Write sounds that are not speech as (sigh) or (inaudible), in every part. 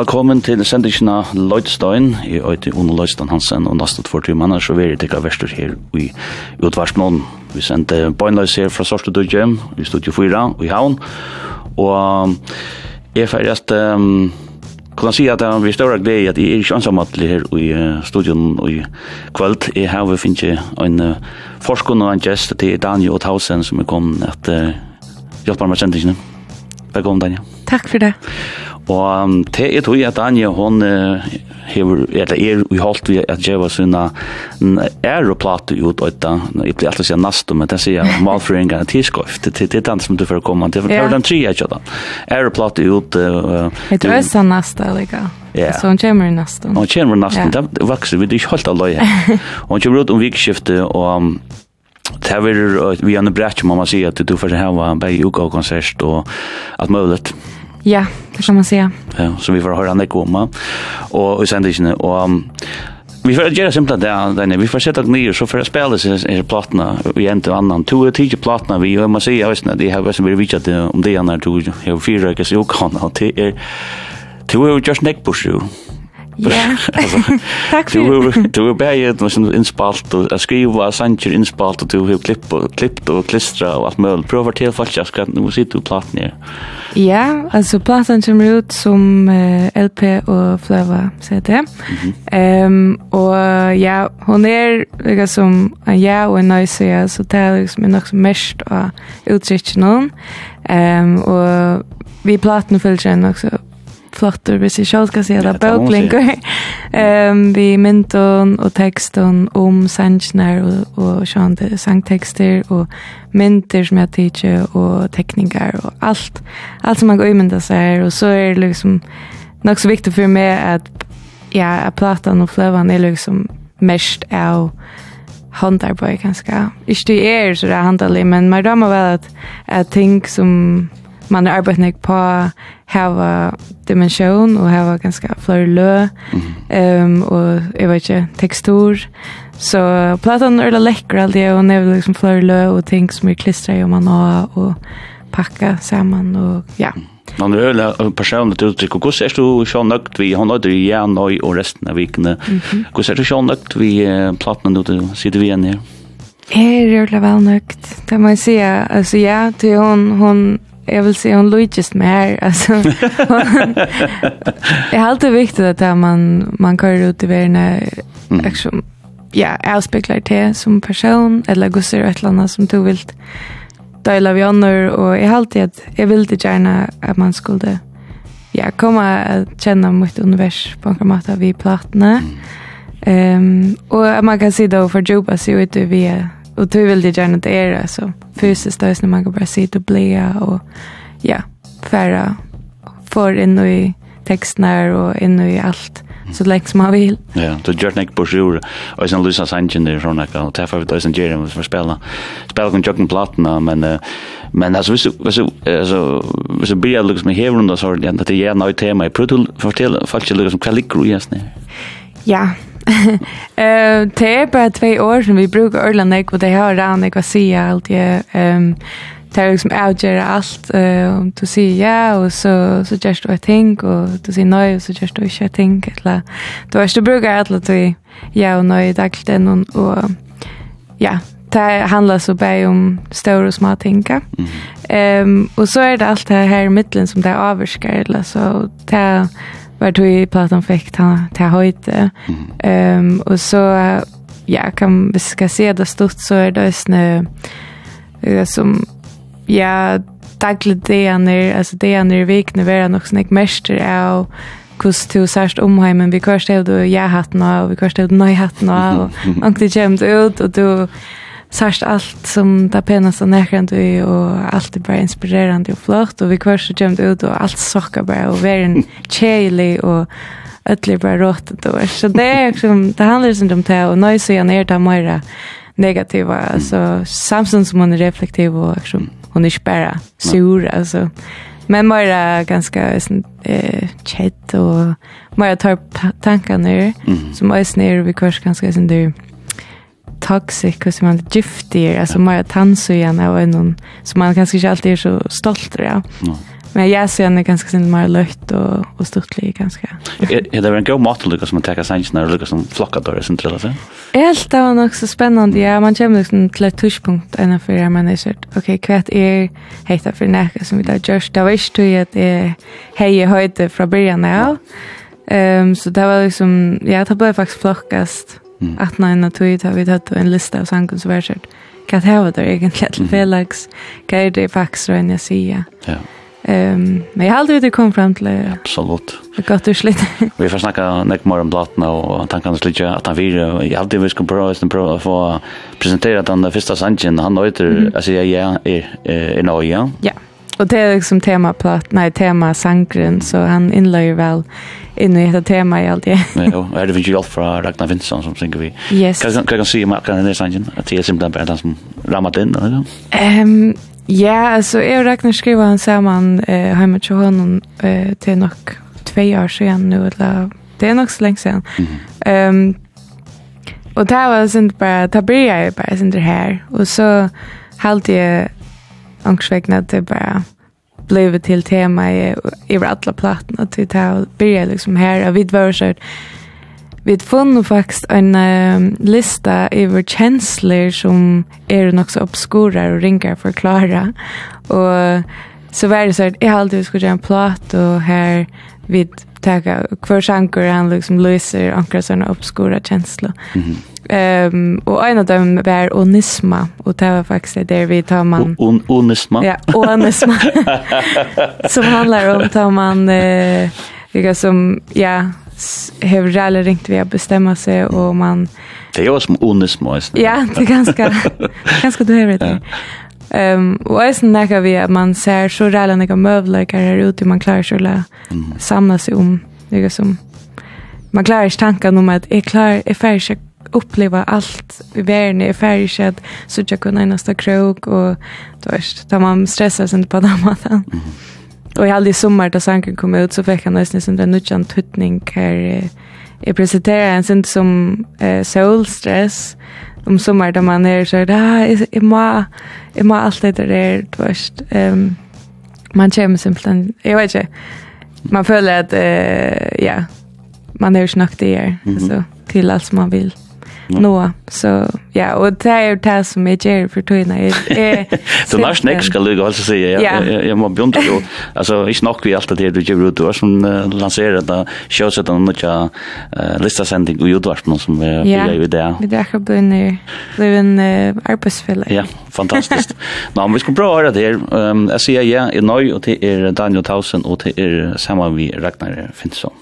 Velkommen til sendingen av Lloydstein. Jeg er til Ono Lloydstein Hansen, og nesten for to mann, så vil jeg tikke verster her i utvarsmålen. Vi sendte bøgnløys her fra Sørste Dødje, i Studio 4, og i Havn. Og jeg er ferdig at, um, kan si at vi er større glede at jeg er ikke ansammattelig her i studion og i kvöld. Jeg har vi finnes en uh, forskund og en gjest til Daniel Othausen som er kommet at uh, hjelper meg sendingene. Velkommen, Daniel. Takk for det. Og det er tog at Anja, hon hever, eller er i holdt vi at Jeva sinna (laughs) er (laughs) og plate ut og da, jeg blir alltid sier nasto, men det sier jeg malfrøyringar er tidskoft, det er den som du får komme, det er den tria ikke da. plate ut. Jeg tror jeg sa nasto lika. Ja. Så hon kommer i nasto. Hon kommer i nasto, det vokser, vi er ikke holdt alløy her. Hon kommer ut om vikskiftet og Det er vi en bräck man säger att du får hava en bäg og konsert og allt möjligt. Ja, det kan man säga. Ja, så vi får höra när komma. Och och sen det inte och um, Vi får göra simpla där där vi får sätta ner så för att spela sig i plattorna. vi är inte annan två och tio plattorna. vi och man säger jag vet inte, det har väl vi vet om det när du har fyra kan så kan Och det är två och just neck push Ja. Tack för det. Du är bäge som inspalt och skriva sanger inspalt och du har klippt och klippt och klistra och allt möjligt. Prövar till fast jag ska nu sitta på platt ner. Ja, alltså plattan kommer ut som uh, LP och flöva CD. Ehm -hmm. um, och ja, hon är liksom en ja och en nice ja, så det är liksom en också mest och utsikten någon. Ehm um, och vi plattan följer också flottur hvis jeg selv skal si det, det um, vi mynden og teksten om sannsjene og, og sjående sangtekster og mynter som jeg tidser og tekninger og alt. Alt som man går imynda seg og så er det liksom nok så viktig for meg at ja, at platan og fløvan er liksom mest av håndarbeid kanskje. Ikke det er så det er handelig, men man rammer vel at, at ting som man har arbetat på hava dimension og hava ganske flere lø ehm um, og jeg vet ikke, tekstur. Så platan er det läcker alltid det er liksom flere lø og ting som er klistra i och man har og pakka saman og ja. Man er øyla personligt uttrykk, og hvordan er du så nøgt vi, han nøyder i ja, nøy og resten av vikene, hvordan er du så nøgt vi plattene nå til sitte vi igjen her? Jeg er øyla vel nøgt, det må jeg si, altså ja, til hon, hon, jag vill se hon Luigi's mer alltså. (laughs) det är alltid viktigt att man man kör ut i världen liksom ja, avspeglar det som person eller gusser ett annat som du vill dela vi annor och jag har alltid att jag vill det gärna att man skulle ja, komma att känna mitt univers på en måte vid plattorna. Ehm um, och man kan se då för jobba så ut det vi och du vill det gärna det är så fysiskt där man kan bara sitta och blea och ja, färra för in i texterna och in i allt så länge som man vill. Ja, då gör det på sjur och sen lyssnar sanchen där från att och träffa vid sen Jeremy för spela. Spela kan jogga plattan men men alltså visst alltså alltså så blir det liksom här runt så att det är något tema i protoll fortell faktiskt liksom kvalikru just nu. Ja, (laughs) Eh, det är bara två år som vi brukar Örland och det har ran jag säga allt jag ehm Det är liksom avgöra allt eh om du säger ja och så, så just du think och du säger nej och så just du inte think ting. Eller, du, vet, du brukar alla till ja och nej tack dagligen och, och ja, det handlar så bara om stora och små ting. Ehm Um, och så är det allt det här i mitten som det avvärskar. Eller, så det var tog i platan fick ta, ta höjde. Mm. Um, och så, ja, kan, vi ska se det stort så är det snö det som, ja, dagligt det är när, alltså det är när i vikna vara nog snäck mäster av kus to särst om hemmen vi körstod och jag hatna och vi körstod nej hatten och och det jämt ut och du sørst alt som det penast og nekrande og alt er bare inspirerande og flott og vi kvar så kjemt ut og alt sokker bare og vi (laughs) er en kjeilig og ötlig bara råttet och så det är liksom det handlar inte om det och nu så jag ner där mera negativa alltså samtidigt som hon är reflektiv och liksom hon är bara sur alltså men mera ganska eh chat och mera tar tankarna mm. som är snär vi kurs ganska sen det toxic och som man giftig alltså mer tansugen av en som man kanske inte alltid är så stolt över. Ja. Men jag ser henne ganska sin mer löjt och, och stortlig ganska. Är det en god mat att lyckas som att täcka sänken eller lyckas som flocka börjar sen till det. Helt av något så spännande. Ja, man kommer liksom till ett touchpunkt ena för att man är såhär, okej, kvätt är heter för näka som vi där just Det var inte att det hej i höjde från början Ehm Um, så det var liksom, ja, det blev faktiskt flockast Mm. Att när en tweet har vi tagit en lista av sankens verset. Kan det vara det egentligen till Felix? Kan det faktiskt röna sig? Ja. Ehm, men jag hade det kom fram till Absolut. Det gott du slit. (laughs) vi får snacka näck mer om blatten och tankarna lite att han vill jag hade vill ska prova att prova få presentera den första sanchen han heter alltså jag är är är Ja. Och det är liksom temaplatt, nej tema sangren så han inlär väl in i det tema i allt det. Ja, och det finns ju allt från Ragnar Vinsson som synger vi. Yes. Kan kan se om kan det sangen att det är simpelt bara den som ramat in eller? Ehm ja, alltså jag och Ragnar skriver han samman eh hemma till honom eh till nog två år sedan nu eller det är nog så länge sedan. Ehm och det var sånt bara, det jag bara sånt här och så hade jag ångsvägna det bara blev till tema i i alla plattan och till det började liksom här av vid vårsört vi fann faktiskt en um, lista över känslor som är nog så obskura och ringar förklara och så var det så att jag alltid skulle göra en platt och här vi tar kvar sjanker han liksom löser ankra såna obskura känslor. Mm -hmm. Ehm um, och en av dem var onisma och det var faktiskt där vi tar man on, onisma. Ja, onisma. (laughs) som handlar om tar man eh vilka som ja hur rally ringt vi att bestämma sig och man Det är ju som onisma. Ja, det är ganska ganska du hör det. Ja. Ehm um, och sen när vi att man ser så rälla några möbler här ute man klarar sig att mm. samla sig om något som man klarar sig tanken om att är klar är färdig uppleva allt i världen är färdig att så jag kunna nästa krok och då är det man stressas inte på den maten. Mm. Och i all i sommar då sanken kom ut så fick han nästan som den nutjan tuttning här eh, jag en sin som eh, soulstress om sommar da man er så där ah, jeg må jeg må alt det där först Um, man kommer simpelthen jeg vet ikke, man føler at, uh, ja man er jo snakket det her, mm -hmm. så alt som man vill nå. Så ja, och det är det som jag gör för tøyna. Det Lars Neck ska lugga alltså säga. Jag jag måste bjuda på. Alltså inte nog vi allt det du gör ut då som lanserar det shows att den några lista sändning och Youtube som vi gör ju där. Vi där har börjat leva en arbetsfälla. Ja, fantastiskt. (laughs) Nå, men vi ska prova det här. Ehm jag säger ja, i nöj och det är Daniel Tausen och det er samma vi Ragnar Finnsson.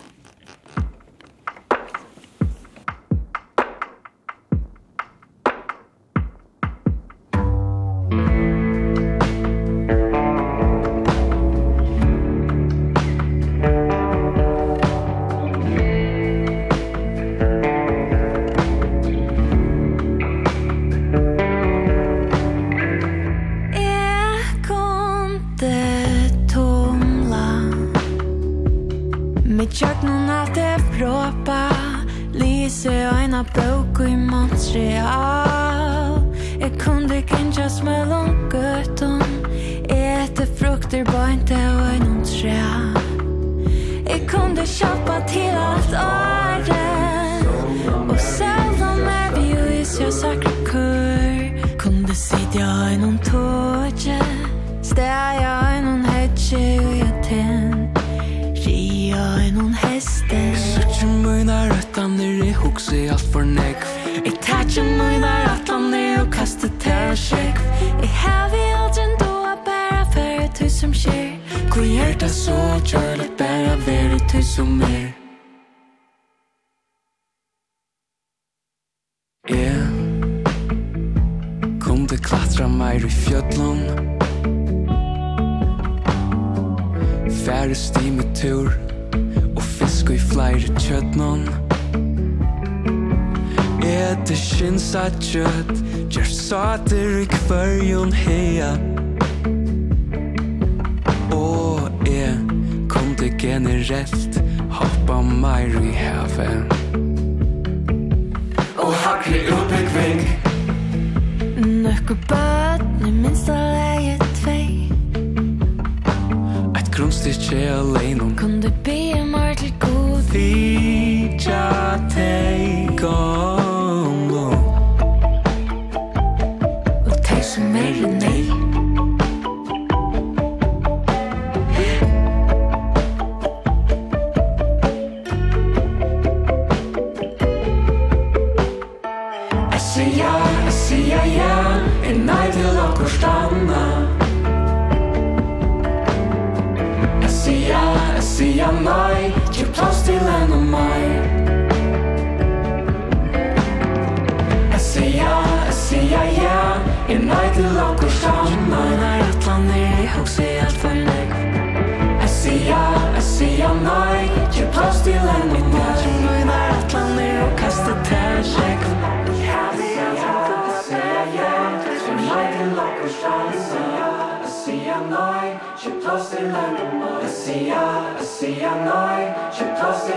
går sammen Er et land i hoks i alt for nek Jeg sier ja, jeg sier ja, nei Ikke plass til en min der Noen er et land i og kastet til sjekk Ja, sier ja, sier ja Som jeg til lakker sjansen Jeg sier ja, nei Ikke plass til en min der Jeg sier ja, jeg sier ja, nei Ikke plass jeg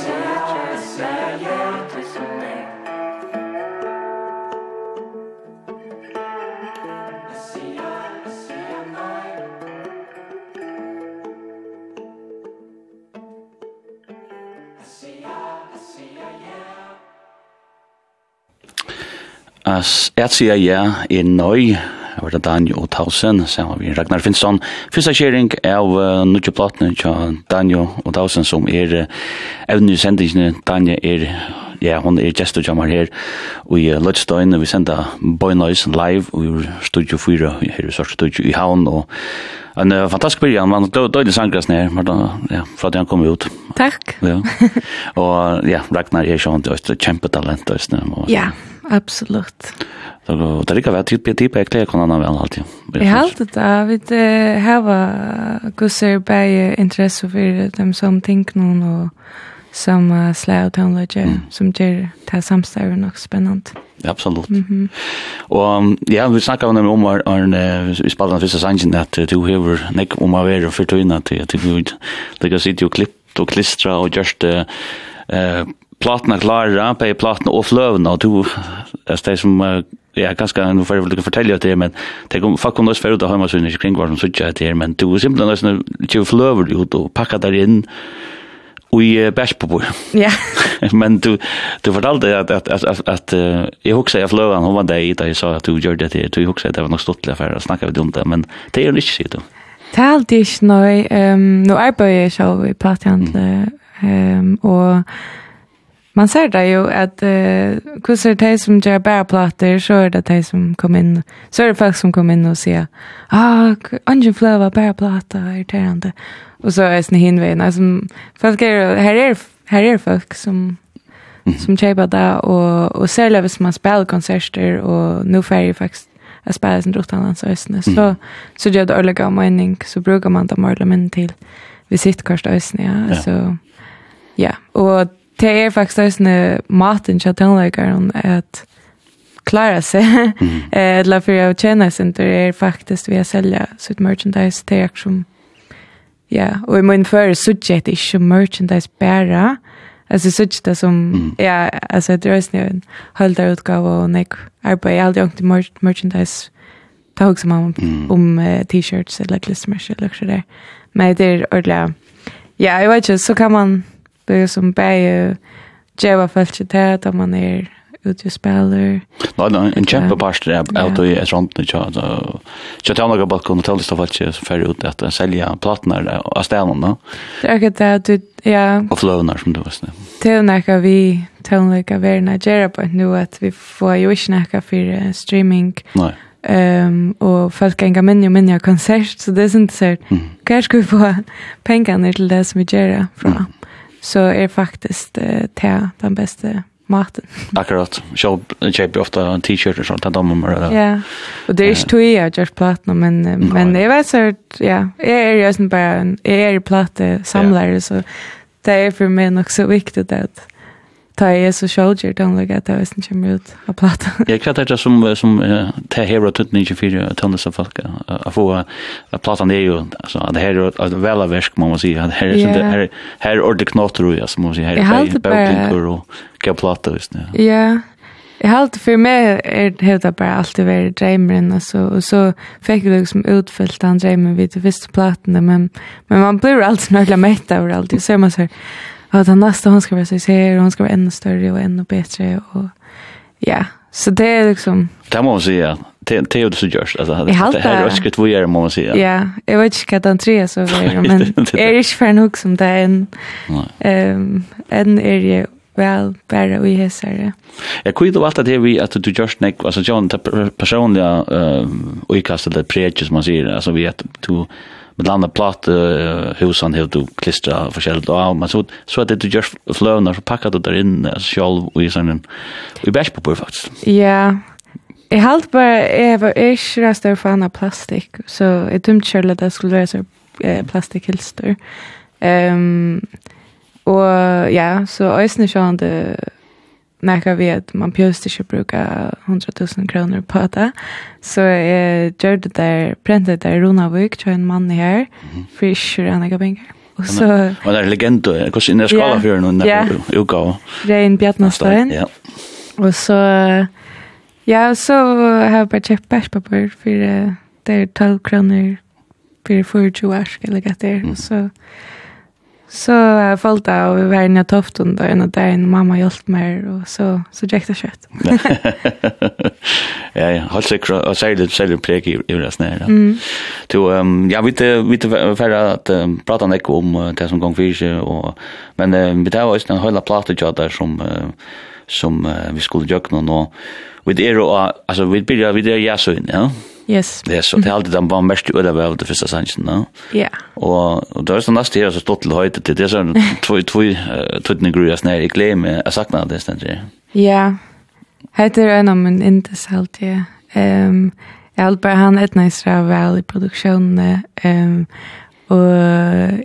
sier ja As et sier ja, er nøy, var det Daniel og Tausen, sammen med Ragnar Finnsson. Fyrsta kjering av uh, nødje platene til Daniel og Tausen, som er uh, evne sendingene Daniel er ja, hon er gest og jammer her i uh, Lødstein, og vi senda Boy Noise live, og vi studio 4 her i Sørst studio i Havn, og en uh, fantastisk byrjan, man døylig sangres ned, ja, fra at han kom ut. Takk. Ja. Og ja, Ragnar er sånn, det er kjempetalent, og, ja, absolutt. Så det er ikke vært typ på tid på kan annan vel alltid. Jeg halte det, vi har gusser bare interesse for dem som tenker noen, og som uh, slår av tonelager, mm. som gjør det samstøyre nok spennende. Ja, absolutt. Mm -hmm. Og ja, vi snakket om om Arne, vi spalte den første sangen, at du hever nek om å være for tøyna til at du vil ligger sitte og klipp og klistra og gjørst uh, platna klara, på platna og fløvna, og du, det som uh, ja, ganske, nu får jeg jag väl fortälja det men tänk om fuck om det förut av hjemme, så ikke kring hva som så tjat det men du er simpelthen nesten, ju fløver ut och packa där in i Bäckbo. Ja. (laughs) Men du du fortalde at at at at, at uh, jeg husker jeg flövan hon var där da jeg sa at du gjør det til. du huxar det var nok stottliga för å snakke vid om det men det er jo ikke ju inte så då. Talt ich neu ähm nur arbeite ich auch bei Patienten Um, og man ser det jo at uh, hvordan er det de som gjør bare plater, så er det de som kommer inn, så er det folk som kommer inn og sier, ah, Angen Fløva, bæreplater, irriterende. Og så er det sånn hinveien, altså, folk er, her er, her er folk som, som kjøper det, og, og særlig hvis man spiller konserter, og nå får jeg faktisk Jeg spiller sin rotanlands øsne, så, så gjør det ordentlig av mening, så bruker man det mer eller mindre til visitkort øsne, ja. ja. Så, ja, og det er faktisk eisne maten til tannleikaren at klara seg. Mm. Eller for å tjene det er faktisk ved å selge sitt merchandise til jeg som Ja, og i min førre suttet jeg ikke merchandise bare. Alltså så det som mm. ja, alltså det är snö en hållda utgåva och nek arbetar jag aldrig till mer merchandise tag som om mm. om uh, t-shirts eller klistermärken eller så där. Men det är ordla. Ja, jag vet inte så kan man det är som bäge Jeva fältet det att man är ute och spelar. Nej, nej, en kämpe parst det är ute i ett sånt nu så så tar några bara kunna tala stoff att för ut att sälja plattorna där och ställena. Det är det att du ja och flönar som du visste. Till när vi till när vi Nigeria på nu att vi får ju inte näka för streaming. Nej. Ehm um, och folk gänga men ju men jag konsert så det är inte så. Mm. Kanske vi får pengarna till det som vi gör från. Mm så är er faktiskt uh, te den bästa maten. Akkurat. Jag kjøper ofta en t-shirt och sånt, dommer nummer. Ja, og och det är ikke tog jag just platene, men, no, men jeg vet så ja, jag är ju bare en, jeg är ju platesamlare, så det är för mig nok så viktigt at ta i så Soldier, den lukket at det er som kommer ut av plata. Jeg kvart det som, som uh, det her og tutten ikke fyrir tønnes av folk. Jeg få at platan er jo, altså, det her er et av versk, må man si. Det her er her er ordentlig knotter, så må man si. Her er bare bøklinker og gav plata, just nu. Ja, Jeg har alltid, for meg er det bare alltid vært dreimeren, altså, og så fikk jeg liksom utfyllt han dreimeren vid de første platene, men, men man blir alltid nøyla mett over alltid, så er man så att den nästa hon ska vara så här och hon ska vara ännu större och ännu bättre och ja, så det är liksom Det må man säga, det är det så görs alltså, det här är ösket vad gör må man säga Ja, jag vet inte vad den tre så är (laughs) men är inte för nog som det är en en är ju väl bara och häsar. Jag kunde då alltid det vi att du just neck alltså John personliga eh och i kastade det som man säger alltså vi att du med landa plat uh, husan hevur du klistra forskjelligt og men så så at det du just fløvnar så pakkar du der inn uh, sjálv og i sånn i på faktisk. Ja. Jeg halt bare, jeg var ikke rest av fan av plastik så jeg dumt selv at det skulle være så eh, ehm Um, og ja, så øyne sjående Nekka vi at man pjøst ikke bruka 100.000 kroner på det. Så jeg gjør det der, prentet det der Ronavik, til en mann her, for ikke rann jeg penger. Og så... Og det er legendo, hvordan er skala for noen der uka og... Rein Bjartnastein. Ja. Og så... Ja, så har jeg bare kjøpt bærspapir for det er 12 kroner for 24 år, eller hva det er. Og så... Mm. Så jeg jag följde og vi var inne i tofton da, en av dagen mamma hjälpt meg, og så så gikk det kjøtt. (laughs) ja, ja, har sig och säger det säger det präg i det snär. Mm. Du ehm ja, vi vi för att prata om det om uh, det som gång fiske och men vi där var ju en hela platta jag där som som vi skulle jökna nå. Vi det är alltså vi börjar vi det ja så in, ja. Yes. Det så det alltid den bara mest öda väl det första sanchen, va? Ja. Och och då är det nästa här så stått till höjde till det så två två två gruas när jag glömmer jag saknar det ständigt. Ja. Heter en om en intressant ja. Um, jeg håller bare han et nice vel i produksjonen. Um, og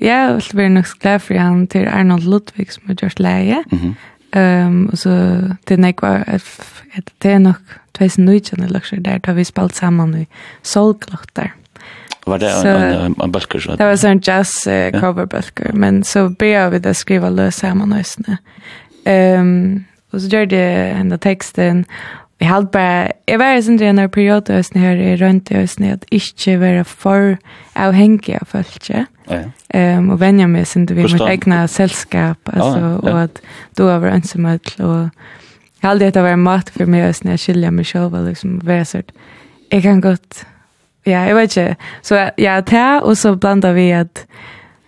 ja, jeg vill vara nok glad for han til Arnold Ludvig som har gjort leie. Mhm. Ehm och så det när var att det är nog 2019 eller så der da vi spalt samman i Solklotter. Var det så, en en, en bulker så? Det var sånn jazz uh, cover bulker men så började vi det skriva lösa samman nästan. Ehm og så gjør det enda teksten, jeg held bare, jeg var i sin dren av periode og sånn her, jeg rønte og sånn at ikke være for avhengig av folk, ja. Um, og vennja meg sin du vil mitt egna selskap, altså, ja, ja. og at du har vært ønsomhet, og jeg held det var en mat for meg, og sånn jeg skilja meg selv, og liksom, være sånn, jeg kan godt, ja, jeg vet ikke, så ja, det, og så blanda vi at,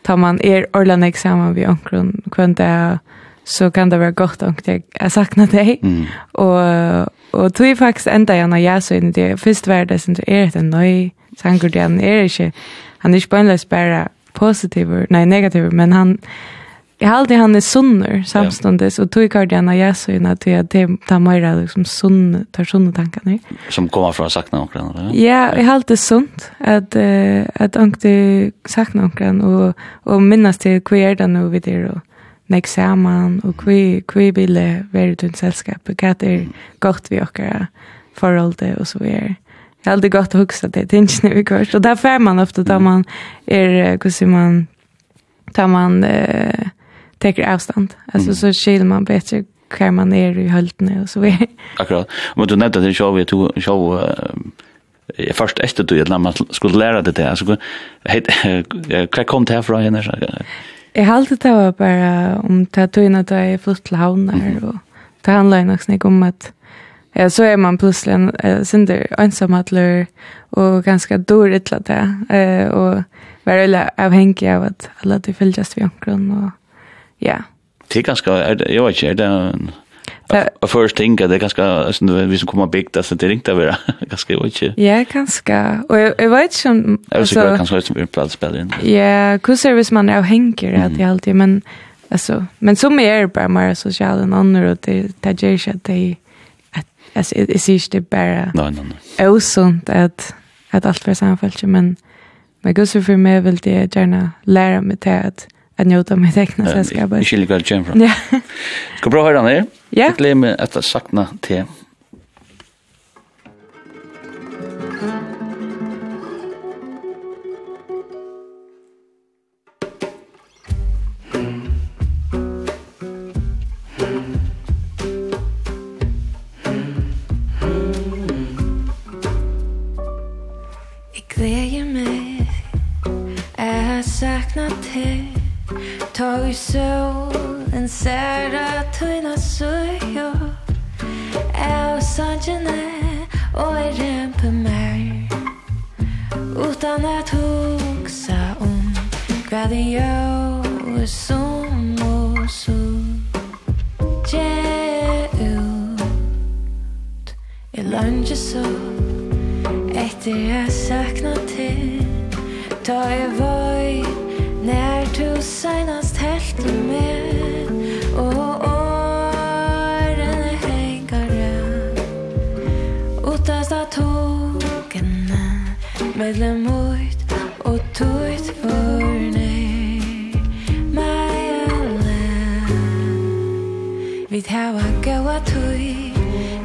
tar man er orlande sammen vi omkron, kvendt det, og så kan det være godt om jag, jag saknar deg. Mm. Og, og tog faktisk enda igjen av jeg så inn i det. Først var det som är det en nöj. Sen det han er ikke. Han er ikke bare bare positiv, nei negativ, men han Jeg har alltid han är sunner samståndes og tog jag det när jag såg när jag tar mera liksom sunn tar sunne tankene. Som kommer från sakna och Ja, Ja, jeg har alltid sunt at, att att ankte sakna och og, och och minnas till queer den och vidare og, nek saman, og hvi, hvi ville være i selskap, og hva er godt vi okkara forholde, og så er? Det alltid godt å huske det tingene vi kurs, og der fer man ofte da man er, hvordan man, da man uh, teker avstand, altså så skil man bedre hva man er i høldene, og så er. Akkurat, men du nevnte at det show vi, du show eh först efter du när man skulle lära det där så hva kom det här henne så Jeg har alltid det var bare om det tøyene at jeg er flytt til havner, og det handler nok snakk om at ja, så er man plutselig en uh, synder ensamhetler, og ganske dårlig til det, uh, og være veldig avhengig av at alle de følges vi omkring, og ja. Det er ganske, jeg vet ikke, er det en Och först tänka det är ganska alltså vi som kommer big det det ringta vara ganska mycket. Ja, ganska. Och jag vet som alltså jag kan kanske som vill plats spela in. Ja, hur service man er hänker att det alltid men alltså men som är bara mer social än andra och det det ger sig att det alltså det är inte bara Nej, nej, nej. Osunt att att allt för samfällt men men gud så för mig vill det gärna lära mig till att att njuta med teckna sällskapet. Jag skiljer kvart kemfra. Ja. Ska bra höra ner. Ja. Jag glömmer att jag sakna till Jag glädjer mig att sakna till tar solen sära tøyna sujo Är sanjene Og er rempe mer Utan at huxa om Hva det gjør som og så Ge ut. Jeg lunge så Etter jeg sakna til Ta jeg vøyt När du senast helt med Och åren är hängare Utast av tågene Medlem ut och tuit för nej Mig alla Vid hava gåa tui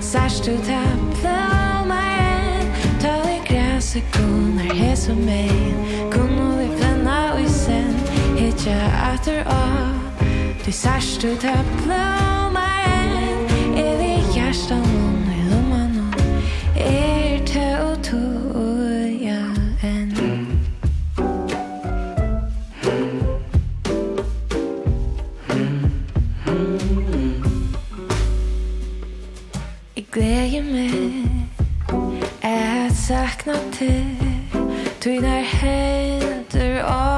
Sars du tappla mig Ta i gräs och kunnar hes och mig Kunnar vi plan ikkje atur av Du sørst ut av blomaren Er vi hjertan mun i lomman Er te og to ja enn. Jeg gleder meg Jeg sakna til Du er hender og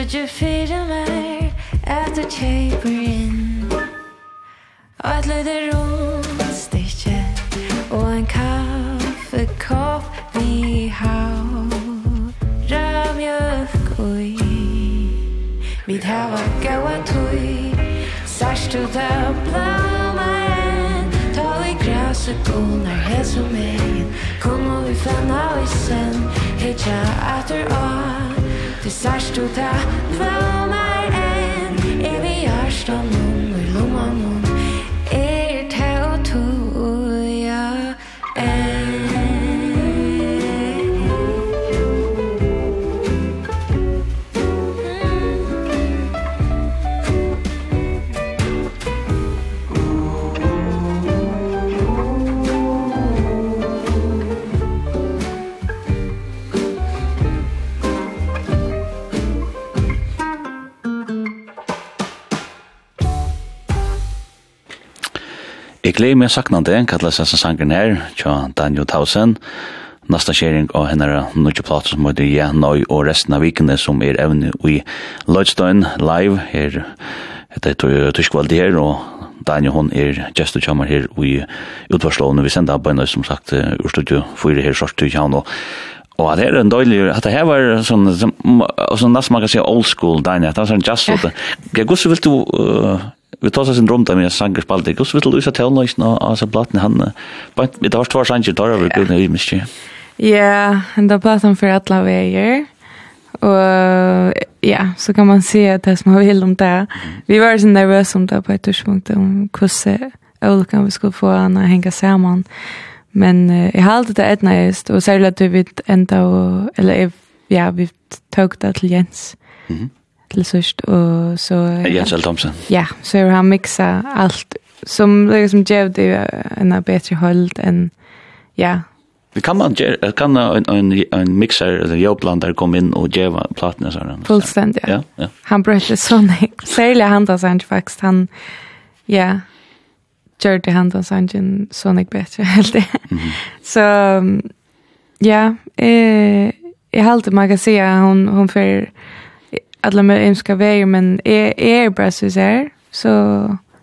stood your feet in? Mig Efter taper in Och ett litet rånstycke Og en kaffekopp vi har Römjölk og i Vi Vid här var gåa tog Särst ut av blammaren Ta i gräset konar og megin Kom og vi fann av i sen Hitja efter år Du sørst du ta, kvall er enn, evig hørst om noen Glei meg saknande, kallar seg sangren her, tja Daniel Tausen, nasta kjering og hennara nukje plater som heter Ja, Noi og resten av vikene som er evne i Lloydstein live. Her, det er tyskvaldi her, og Daniel hon er gestur kjamar her i utvarslån, vi senda bøyna som sagt ur studio fyrir her sort tykja han, og Og det er en døylig, at det her var sånn, og sånn nesten man kan si old school, Daniel, det var sånn jazz-låte. Hvordan vil du vi tar oss en rom där med sanger spaltig. Hvordan vil du lysa tälnöjsen av så platten han? Vi tar två sanger där vi gudna i mycket. Ja, han tar platten för alla vägar. Och ja, så kan man se att det som man vill om det. Vi var så nervösa om det på ett tidspunkt om hur olika vi skulle få han att hänga samman. Men uh, jag har alltid det ett just, och särskilt att vi vet ända och, eller ja, vi tog det till Jens. Mm till sist och så Jens L. Thompson. Ja, så har han mixa allt som liksom gav det en bättre håll än ja. Vi kan man kan en en en mixer eller jobblandare komma in och ge plattorna så Fullständigt. Ja, ja. Han brötte sonic. sälja han då sen faktiskt han ja gjorde han då sen sonic bättre helt det. Så ja, eh jag håller mig att säga hon hon för alla med önska vägar men är är bara så här så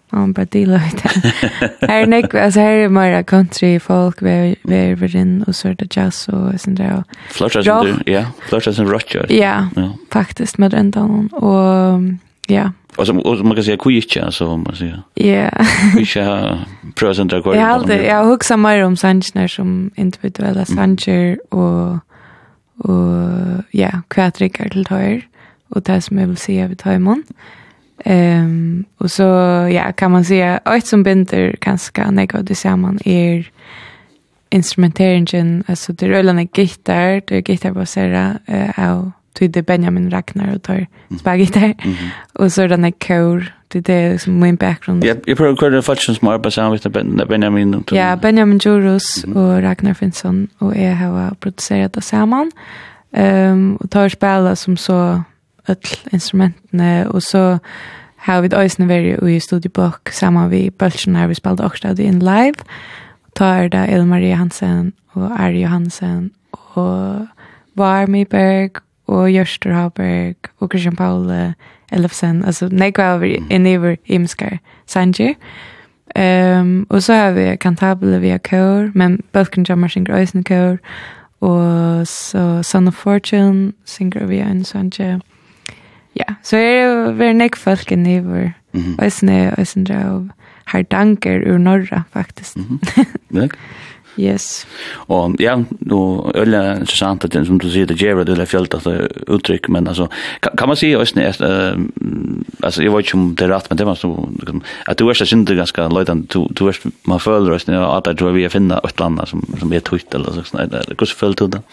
man bara dealar med det. (laughs) Här är nek, alltså här är mera country folk vi är vidin och sort of jazz och sånt där. Flörtar som du, ja. Flörtar som rockar. Ja, faktiskt med den dagen. Och ja. Och som och man kan säga kujicha så man säger. Ja. Kujicha present där kvar. Jag hade jag huxar mer om Sanchner som individuella Sancher och och ja, kvätrikar till höger. Mm och det som jag vill säga vid Taimon. Ehm och så ja kan man säga ett som binder kanske något det samman är instrumenteringen alltså det rullar en gitarr det är gitarrbaserad eh av till det Benjamin Ragnar och tar spagitar och så den är kör det det som min background. Ja, jag prövar kvar det faktiskt som arbetar samman med Benjamin Ja, Benjamin Jurus och Ragnar Finnsson och jag har producerat det samman ehm och tar spela som så öll instrumentene, og så har vi øyne vært i studiebok sammen vi Bølsen her vi spalte det in live. Ta er det Elmarie Marie Hansen og Ari Johansen og Varmi Berg og Jørster Haberg og Christian Paul Elfsen. Altså, nei, hva i vi imskar sanger. Um, og så har vi Kantabele via kår, men Bølken jammer synger øyne kår. Og så Son of Fortune synger via en sanger ja, så er det veldig nek folk enn i vår øsne, øsne og har danker ur norra, faktisk. (laughs) Mm yes. Og ja, nu er det interessant at som du sier, det gjør det er fjellet at uttrykk, men altså, kan, kan man si øsne, uh, altså, jeg vet ikke om det er rett, men det var så, at du er så synd ganske løytende, du, du er, man føler øsne, at du er vi er finne et eller annet som, som er tøyt, eller sånn, hvordan føler du det?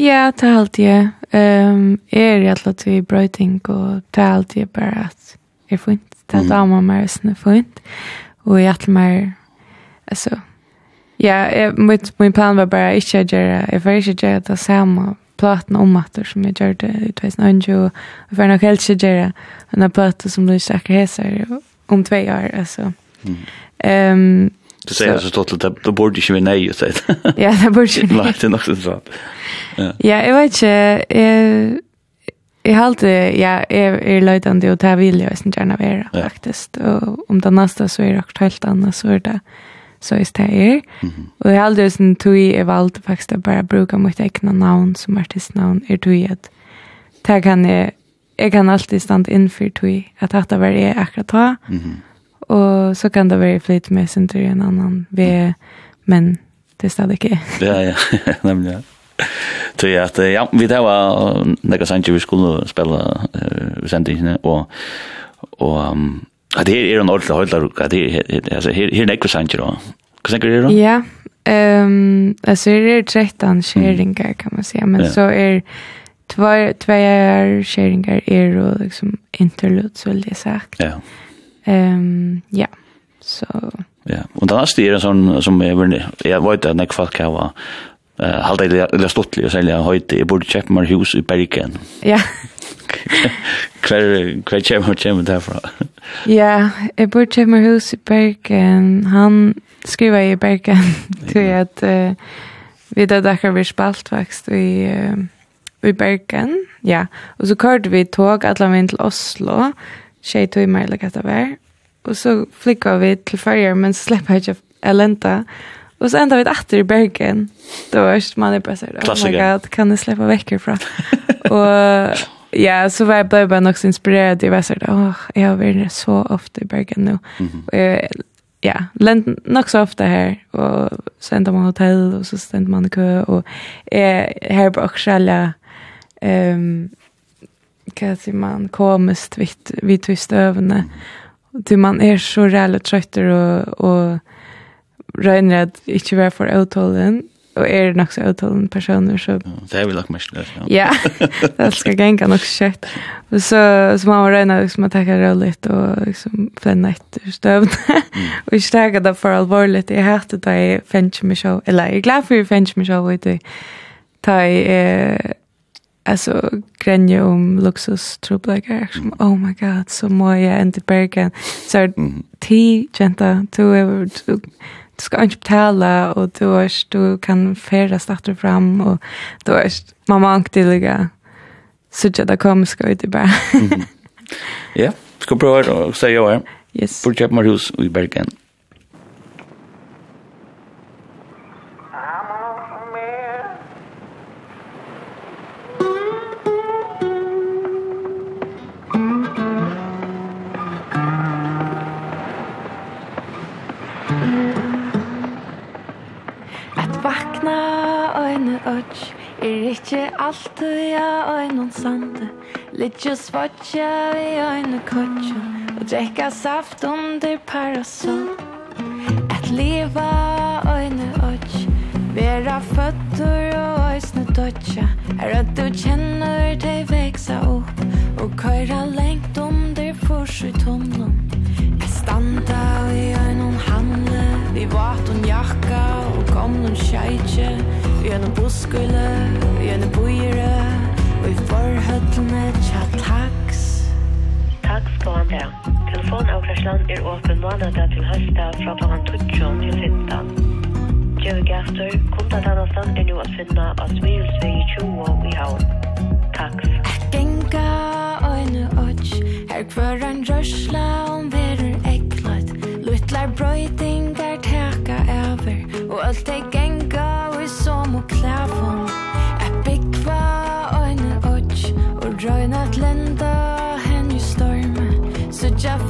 Ja, det er alltid, Ehm är det att till bröting och tal till bara att är fint. Det är damer mer snö fint. Och jag att mer alltså ja, mitt min plan var bara inte att göra. Jag vill inte göra det samma platen om matter som jag gjorde i 2009 och jag vill nog helst inte göra den här platen som du säkert heter om två år. Alltså. Mm. Um, Du säger så totalt att det borde ju vara nej ju säger. (laughs) Ja, det borde ju. (laughs) Nej, det är nog så. Ja. Ja, jag vet inte eh Jag alltid, ja är är löjtande och det vill jag sen gärna vara ja. faktiskt och om det nästa så är det helt annat så är det så är det är. Och jag halt sen tog i valt faktiskt att bara bruka mitt egna namn som artistnamn är du ett. Det kan jag jag kan alltid stanna inför tog att detta var det akkurat då. Mhm. Mm og så kan det være flit med sin tur en annan. Vi, men det er stadig ikke. (laughs) ja, ja, (laughs) nämligen. Så ja, att, ja, vi tar var några sanjer vi skulle spela uh, sändningarna och och um, att det är en ordentlig höjdare, det är alltså här här nästa sanjer då. Vad tänker du då? Ja. Ehm, alltså det är 13 sharingar kan man säga, men så är två två sharingar är då liksom interludes vill det sagt. Ja. Ehm ja. Så ja, och det nästa är en sån som är väl jag vet att när folk kan vara eh halda det stottligt och sälja höjt i borde köpa mer hus i Bergen. Ja. Kvar kvar köpa mer köpa därifrån. Ja, jag borde köpa mer hus i Bergen. Han skriver i Bergen till att uh, vi där där vi spalt faktiskt i uh, i Bergen. Ja, och så körde vi tåg alla vägen till Oslo tjej tog mig eller vad det var. Och så flickade vi till färger men så släppade jag inte länta. Och så ända vi åter i Bergen. Då var man är bara så här, oh my god, kan ni släppa veckor från? (laughs) och ja, så var jag blev bara också inspirerad. Jag var så här, åh, jag har varit så ofta i Bergen nu. Mm -hmm. och, ja, lent nog så ofta här och så sen man hotell och så ständ man i kö och eh här på Australien ehm kan säga man komiskt vid vid tyst övne. Du man är så rejält trött och och rönrad inte vara för uthållen och är nog så uthållen personer så det är väl också mest Ja. (laughs) Det ska gänga nog shit. Och så så man var rena liksom att ta roligt och liksom flänna efter stövn. Och jag stäga det för allvarligt. Jag hade det i French eller jag är glad för French Michelle vet du. Ta i eh alltså gränja om luxus trubblägar som oh my god så må jag inte bergen. Så är ti genta du är du, du ska inte betala och du är du kan färra starta fram och du är mamma anktilliga så jag där kommer ska ut i bara. Ja ska prova att säga ja (laughs) yes. Borde jag hus i bergen. och er ikkje alt ja har øynene sande Littje svotja vi øyne kotja Og drekka saft under parasol. Et liva øyne och Vera fötter og øysne dodja Er at du kjenner deg veksa opp Og køyra lengt skule Gjønne bojere Og i forhøttene tja taks Taks på han her Telefonavkraslan er åpen måneder til høsta Fra kl. 12 til 15 Gjøve gaster Kundatannastan er nu å finne av Smilsvei 20 i havn Taks Genga øyne odds Her kvør en rørsla om verur eklat Luttlar brøytingar teka over Og alt er genga som og klæfon Er byggva øyne og røyna at lenda hen i storm. Så jeg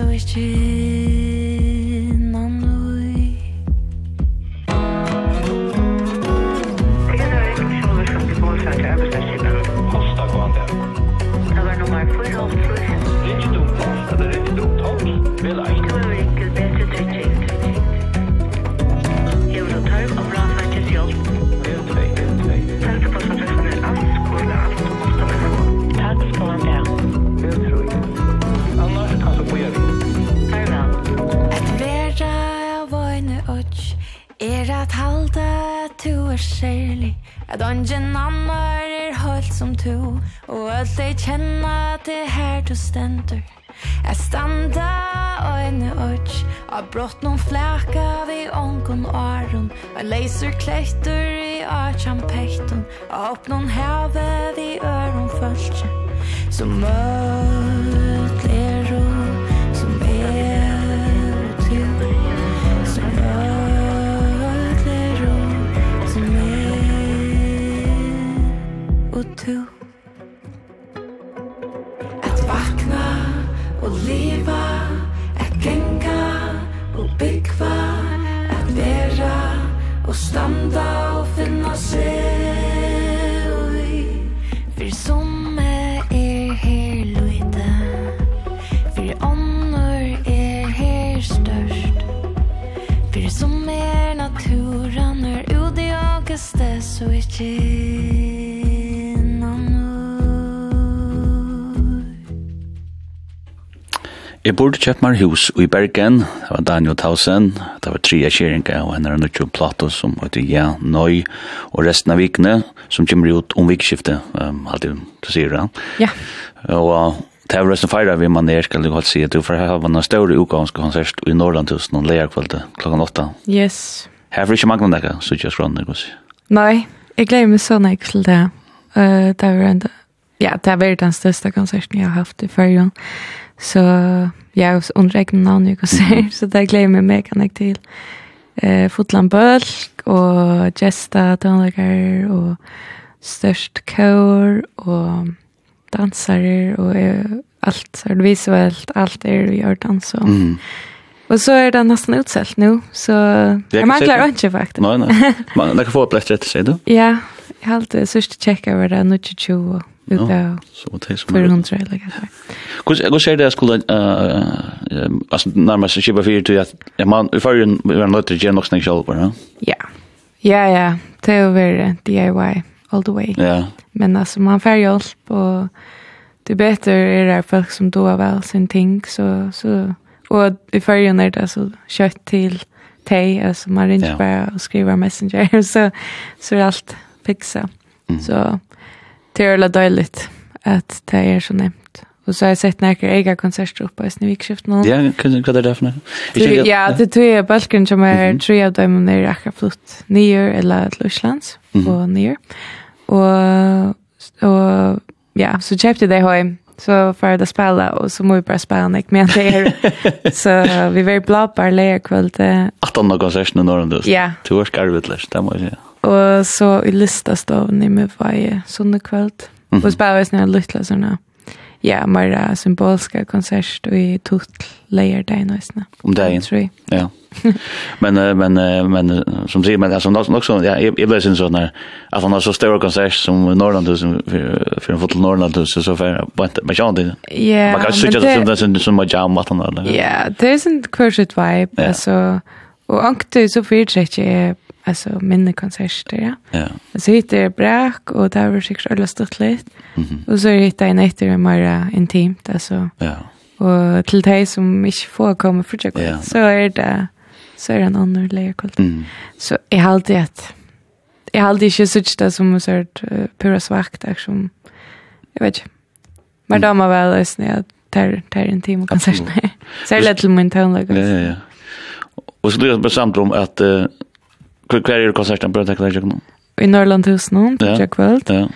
so it's true. At ongen annar er holdt som to Og alt ei kjenna til her du stendur. Jeg standa øyne øtj Av brått noen flæka vi ångon åren Og leiser klektur i åtjan pektun Og opp noen heve vi øron følse Som møy du At vakna og leva At genga og byggva At vera og standa og finna seg. För som är er här lojda För ånder er här störst För som är naturen er ute och kastas så ikke Jeg burde kjøpt meg hus i Bergen, det var Daniel Tausen, det var tre av kjeringa og henne er nødt til plato som heter Ja, Nøy, og resten av vikene som kommer ut om vikskiftet, um, alltid du sier det. Ja. Og Det var resten feira vi man er, skal du godt si, at du får ha en større utgangske konsert i Norrland Norrlandhusen noen leierkvalde klokkan åtta. Yes. Her får ikke mange nekka, så ikke jeg skrann, ikke si. Nei, jeg gleder meg sånn ikke til det. Uh, det var enda, ja, det var den største konserten jeg har haft i fyrjon. Så jeg har underregnet navn jeg konsert, (laughs) så det gleder jeg meg mega nek til. Eh, Fotland Bølk og Gjesta Tønlager og Størst Kaur og dansare og alt så det visuelt, alt er det vi gjør dans og mm. Og så er det nesten utselt nå, så jeg mangler ikke faktisk. Nei, nei. Man, det kan få opp rett rett, sier du? (laughs) Ja, jeg har alltid sørste tjekk over det, nå 22 og Ja, så det som är. 400 eller kanske. Kus jag ser det skulle eh alltså närmast så chipa för till att man i förrun var en lättare gen också själv va. Ja. Ja ja, det är väl DIY all the way. Ja. Men alltså man får hjälp och det är bättre är det folk som då väl sin ting så så och i förrän är det så kött till te alltså man ringer bara och skriver messenger (laughs) så så är allt fixa. Mm. Så det är väldigt dåligt att det är så nämnt. Och så har jag sett några egna konserter uppe i Snivikskift nu. Ja, hva er det for noe? nu? Ja, det tror jag balken som är tre av dem när jag har flytt ner eller till Urslands och ner. Och, och ja, så köpte det hem så för att spela och så må vi bara spela nek men det är (laughs) så vi var blå på lejekvällte. 18 konserter när de du. Ja. Du Två skarvitläs, det måste jag. Og så i lista stod ni med varje sånne kvöld. Mm -hmm. Og spela oss när lytla såna. Ja, mera symboliska konsert och i tutl layer day nästan. Om dagen. Ja. men men men som säger men alltså nog också ja jag blev sen så när att han har så stora konsert som Norrland som för för en fotboll Norrland så så för men jag inte. Ja. Man kan säga att det som som jag jam vad han där. Ja, det är en kurset vibe alltså och ankte så för det är alltså minne konserter ja. Ja. Så hittar jag brak och där var säkert alla stått lite. Mm -hmm. Och så hittar jag nätter mer intimt alltså. Ja. Och till dig som inte får komma för jag ja. så är det så är det en annan layer kult. Mm. Så jag har alltid att jag har alltid inte sett det som en sort uh, pura svagt där som jag vet inte. Men mm. de har väl löst när jag tar, tar en timme konserter. (laughs) så är det lite till min tonläge. Ja, ja, ja. Och så det är bestämt om att uh, Hva er konserten på Tekla Jøkken? I Norrland hos noen, på Jøkveld. Ja.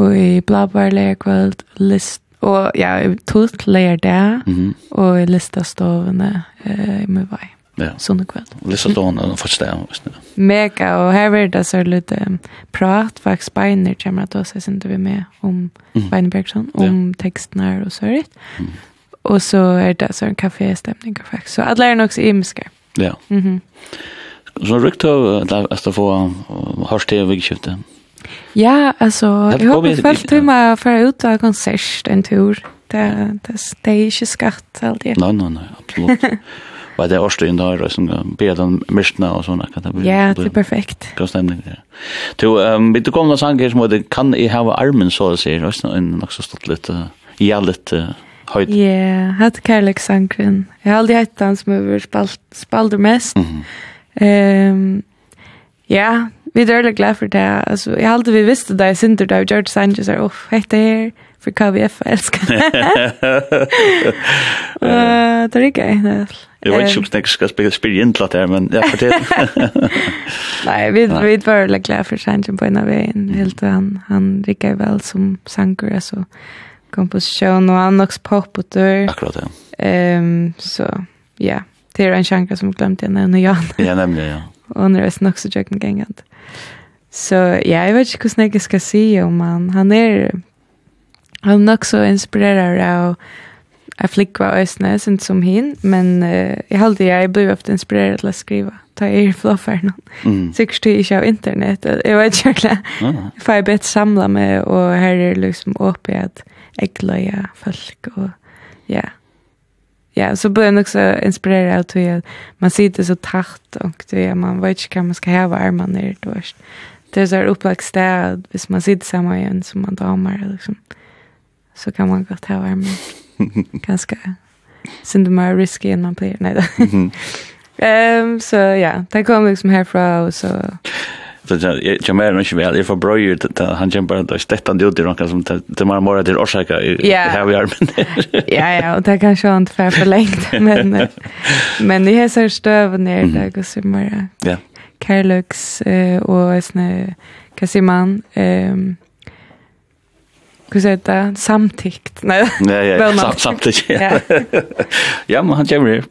Og i Blabar Leierkveld, List, og ja, Tult Leier der, mm -hmm. og i Listastovene eh, i Møvei. Ja. Sånne kveld. Listastovene er faktisk det. Mega, og her var det så litt um, prat, faktisk Beiner kommer at også sendte vi med om mm. Beinerbergsson, om ja. tekstene og så vidt. Mm. Og så er det så en kafé-stemning faktisk. Så alle er nok så imiske. Ja. Mhm. Mm så rykt av att få hörs till vikskiftet. Ja, altså, alltså jag først til meg for å ut av konsert en tur. Det det det er ikke skatt alltid. Nej, nej, nej, absolut. (laughs) Vad det är också in där som ber den mistna och såna kan det bli. Ja, det er perfekt. Bra stämning där. Du ehm vet du kommer någon gång som heter kan i ha armen så att säga, och en också stått lite ja lite höjd. Ja, hatt Karl sangren. Jeg har aldri hatt han som har spalt spalt mest. Mm -hmm. Ehm ja, vi er veldig glad for det. Altså, jeg har alltid vi visste det, jeg synes det, og George Sanchez er, uff, hette her, for KVF elsker det. det er ikke jeg, det Jeg vet ikke om jeg skal spille, spille inn til det her, men jeg får til. (laughs) Nei, vi, vi var veldig glad for Sanchez på en av veien, helt til han, han rikker vel som sanger, altså komposisjon, og han nok pop og dør. Akkurat, ja. Um, så, ja. Yeah. Det er en chankra som glemte jeg nevne Jan. Ja, nämligen, ja. (laughs) Og han er är nok så tjøkken gengant. Så ja, jeg vet ikke hvordan jeg skal si om han. Han er, han er nok så inspirerer av jeg jag flickva ösne, inte som hin, men uh, jeg halte jeg blev ofte inspirerad til å skrive, Ta er floffer någon. Mm. Sikkert jag ikke av internett, jeg vet inte jag jeg Får bedt bett samla mig och här är liksom at jeg ägglöja folk og ja. Ja, så blir jeg nok så inspirera av at man sitter så tacht og det man vet ikke hva man ska armene armarna ner då. Det er så opplagt sted, städ, hvis man sitter sammen igjen som man damer, liksom. Så kan man godt häva armene. (laughs) Ganske synd det mer risky enn man blir. Nej då. (laughs) Ehm um, så ja, det kom liksom herfra, og så Så jag jag mer än väl jag förbröjer det han kämpar att stätta det ut i något som det man mår till orsaka här vi är men. (laughs) Ja ja och det kanske inte för förlängt (laughs) men men det är så stöv ner där går så mer. Ja. Carlux och snä Kasiman ehm Kus det där samtidigt. Nej. Nej, ja, samtidigt. Ja. (laughs) Ja, men han kommer.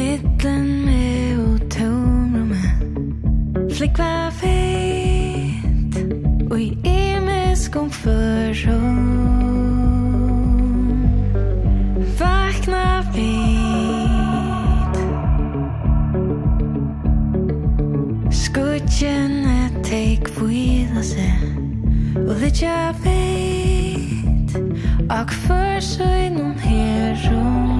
Mittlen med og tomrummet Flik var feit Og i imisk om förrom Vakna vid Skudgjene teik vila seg Og det jag vet Og for sig någon herom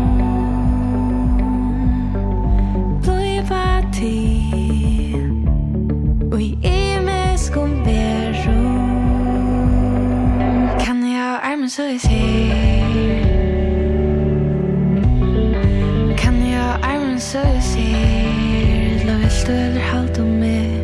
Kan jeg armen så jeg ser La vel støler halte om meg?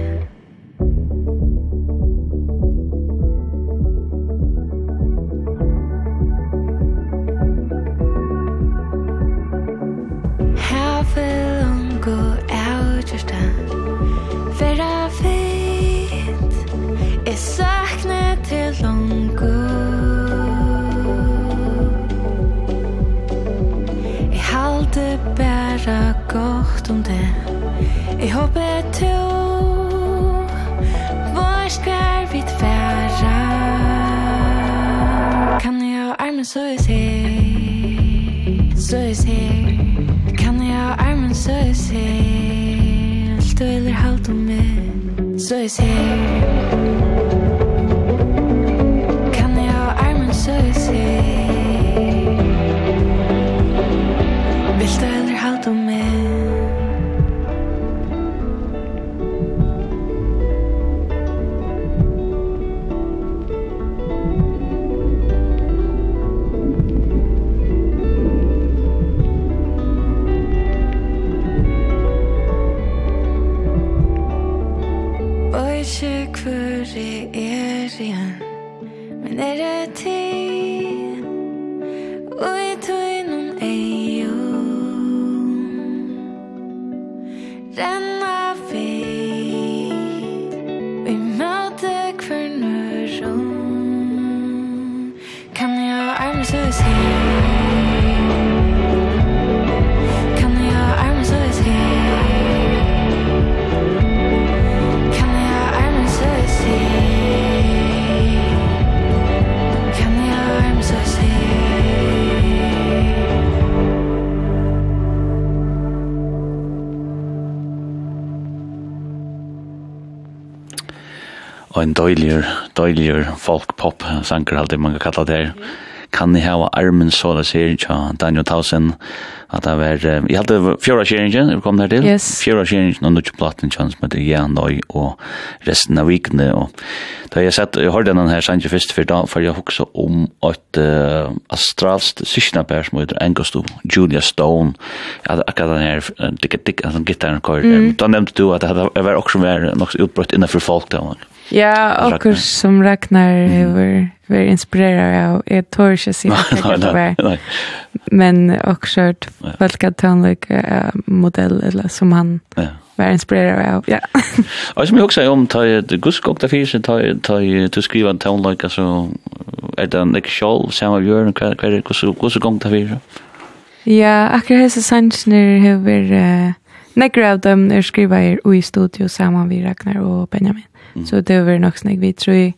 Jeg håper to Hvor skal vi tværa Kan jeg ha armen så jeg ser Så jeg ser. Kan jeg ha armen så jeg ser Alt du eller halt om meg Så jeg ser. Kan jeg ha armen så jeg en døyligur, døyligur folk-pop-sanker, alltid man kan kalla det her. Kan ni hava armen så det sier, tja, Daniel Tausen, at det var, jeg hadde fjøra kjeringen, er vi kom der til, yes. fjøra kjeringen, og nukje platen kjans med det igjen døy, og resten av vikene, og da jeg sett, jeg hørte denne her sanger først, for da, for jeg hukse om et uh, astralst sysnapær som heter Engosto, Julia Stone, jeg hadde akkurat den her, dikka dikka, den gittaren kår, da nevnte du at det var også mer nok utbrøtt innenfor folk, det var Ja, och som Ragnar över (laughs) var inspirerad av ett torsk sig. Men också kört vilka tonlik modell eller som han ja. var inspirerad av. Ja. Och som jag också om ta det guskok där finns ta ta du skriva en tonlika så är det en show samma gör och vad det kus kus gång där finns. Ja, akkurat hesa sansner uh, Nekra av dem er skriva er i studio saman vi Ragnar og Benjamin. Så det var nok snakk vi tror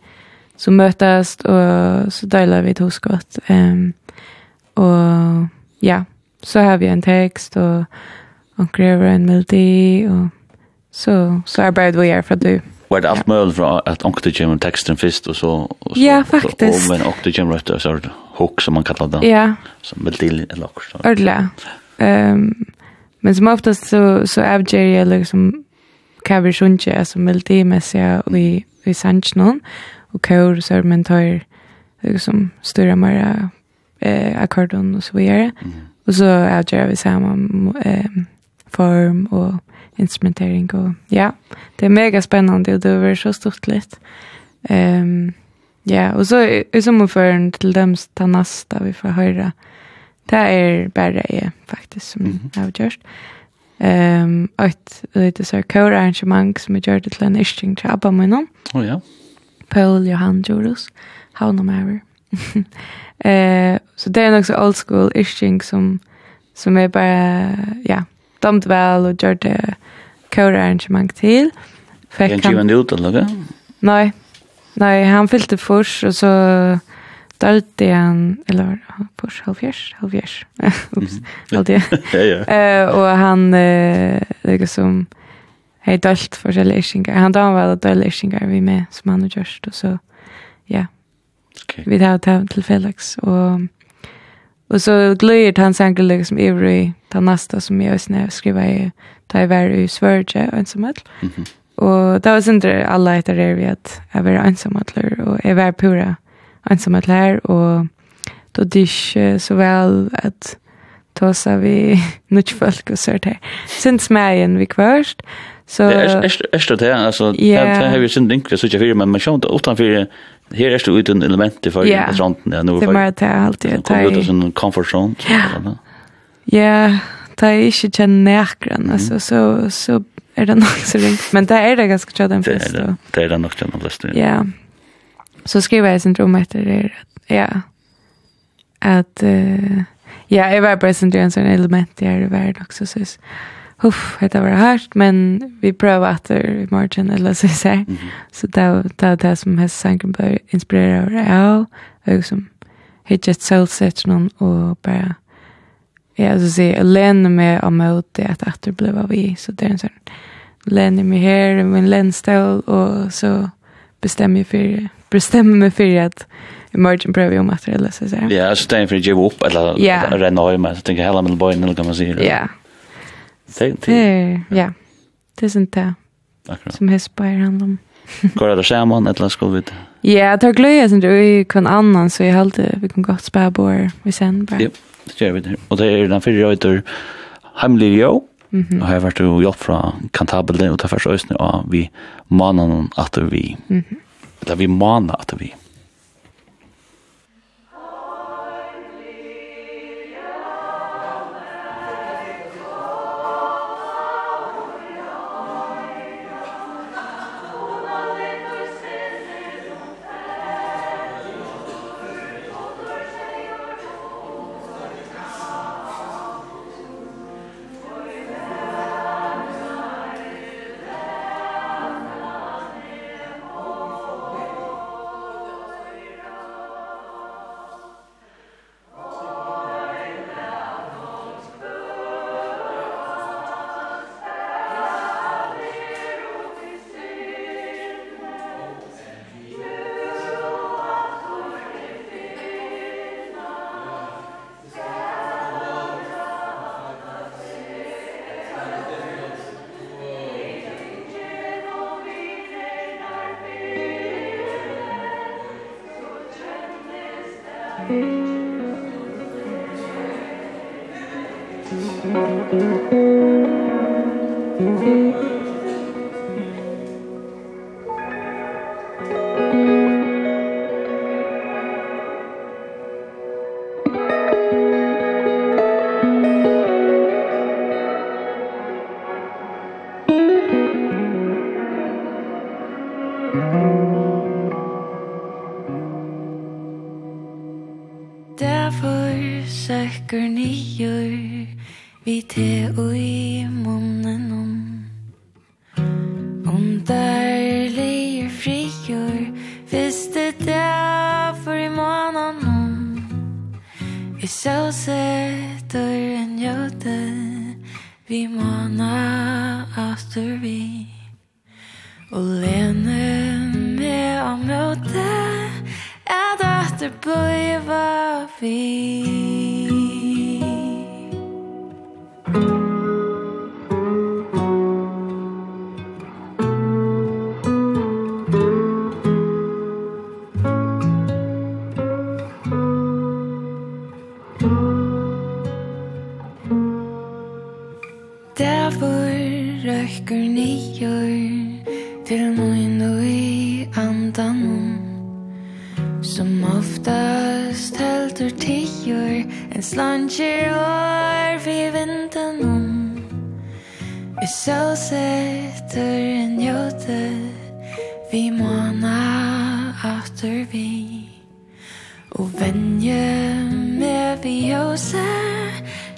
som møtes, og så deler vi et huskott. Um, og ja, så har vi en tekst, og han krever en melodi, og så, så arbeider vi her for du. Var det alt mulig fra at ångte kommer teksten først, og så, og så, ja, faktisk. og men ångte kommer etter, så er det hook, som man kallar det, ja. som melodi eller ångte. Ordelig. Um, men som oftast så, så avgjør jeg liksom hva vi sjunker, altså melodimessig og i, i sannsjonen, og kår, så er man tar liksom større mer eh, akkordon og så videre. Mm. Og så er det vi sammen eh, form og instrumentering og ja, det er mega spennende og det har så stort litt. Um, ja, og så er som omføren til dem ta nasta vi får høre. Det er bare jeg faktisk som mm -hmm. har gjort. Ehm att lite så kör arrangemang som jag gjort till en ischting till Abba min. Oh ja. Paul Johan Jorus. How no matter. eh så det är också så old school ischting som som är bara ja, dömt väl och gjorde kör arrangemang till. Fick han ju en ut eller? Nej. Nej, han fyllde först och så Daltian eller på halvfjers, halvfjers, Oops. (laughs) Daltian. (laughs) (laughs) Ja ja. Eh och han eh det som dalt för relation. Han da var det relation vi med som han just og så ja. Okej. Vi tar det till Felix och Och så glöjer han sanger liksom ivrig, ta nasta som jag også skriver i ta i vær i Sverige och ensamhet. Mm -hmm. Och det var sen alla heter det vi at jeg var ensamhetler, och jeg var pura. Mm ensamhet her, og då det ikke så vel at ta seg vi (laughs) nødt folk og sørt her. Sint smergen vi kvørst, Så det er är det här alltså det har vi sin link så ikke vill men man skjønner då Her er här är det utan element för yeah. randen ja nu för. Det mer det alltid det är det en comfort zone. Ja. Ja, det är inte den närgren Altså, så så er det nok så ringt. men det er det ganske tjata en fest. Det er det nok tjata en fest. Ja så skriver jeg syndrom etter det. Ja. Att uh, ja, jag var bare syndrom en sånn element i her i verden også, så. Uff, det var hårt men vi prövar att i morgen, eller så så. Mm -hmm. Så det det det som har inspirere på det av Og och som hittat selvsett någon og bara Ja, så se län med om att det at det blev av vi. så det är en sånn, lene med här min en länstol och så bestämmer jag för bestämma mig för att imorgon prövar jag om att det läser sig. Ja, så tänker jag ge upp eller yeah. renna hem. Så tänker jag hela med bojen eller kan man säga. Ja. Det ja. Det är inte det som hästbär handlar om. (laughs) Går det samman eller ska vi Ja, jag tar glöja som du i kvann annan så jag hade vi kan gott spä på vi sen bara. Ja, det gör vi det. Och det är den fyra öter hemlig jo. Mhm. Och här vart du hjälp från kantabeln och tar först ösnen och vi mannen att vi. Mhm eller vi maner at vi.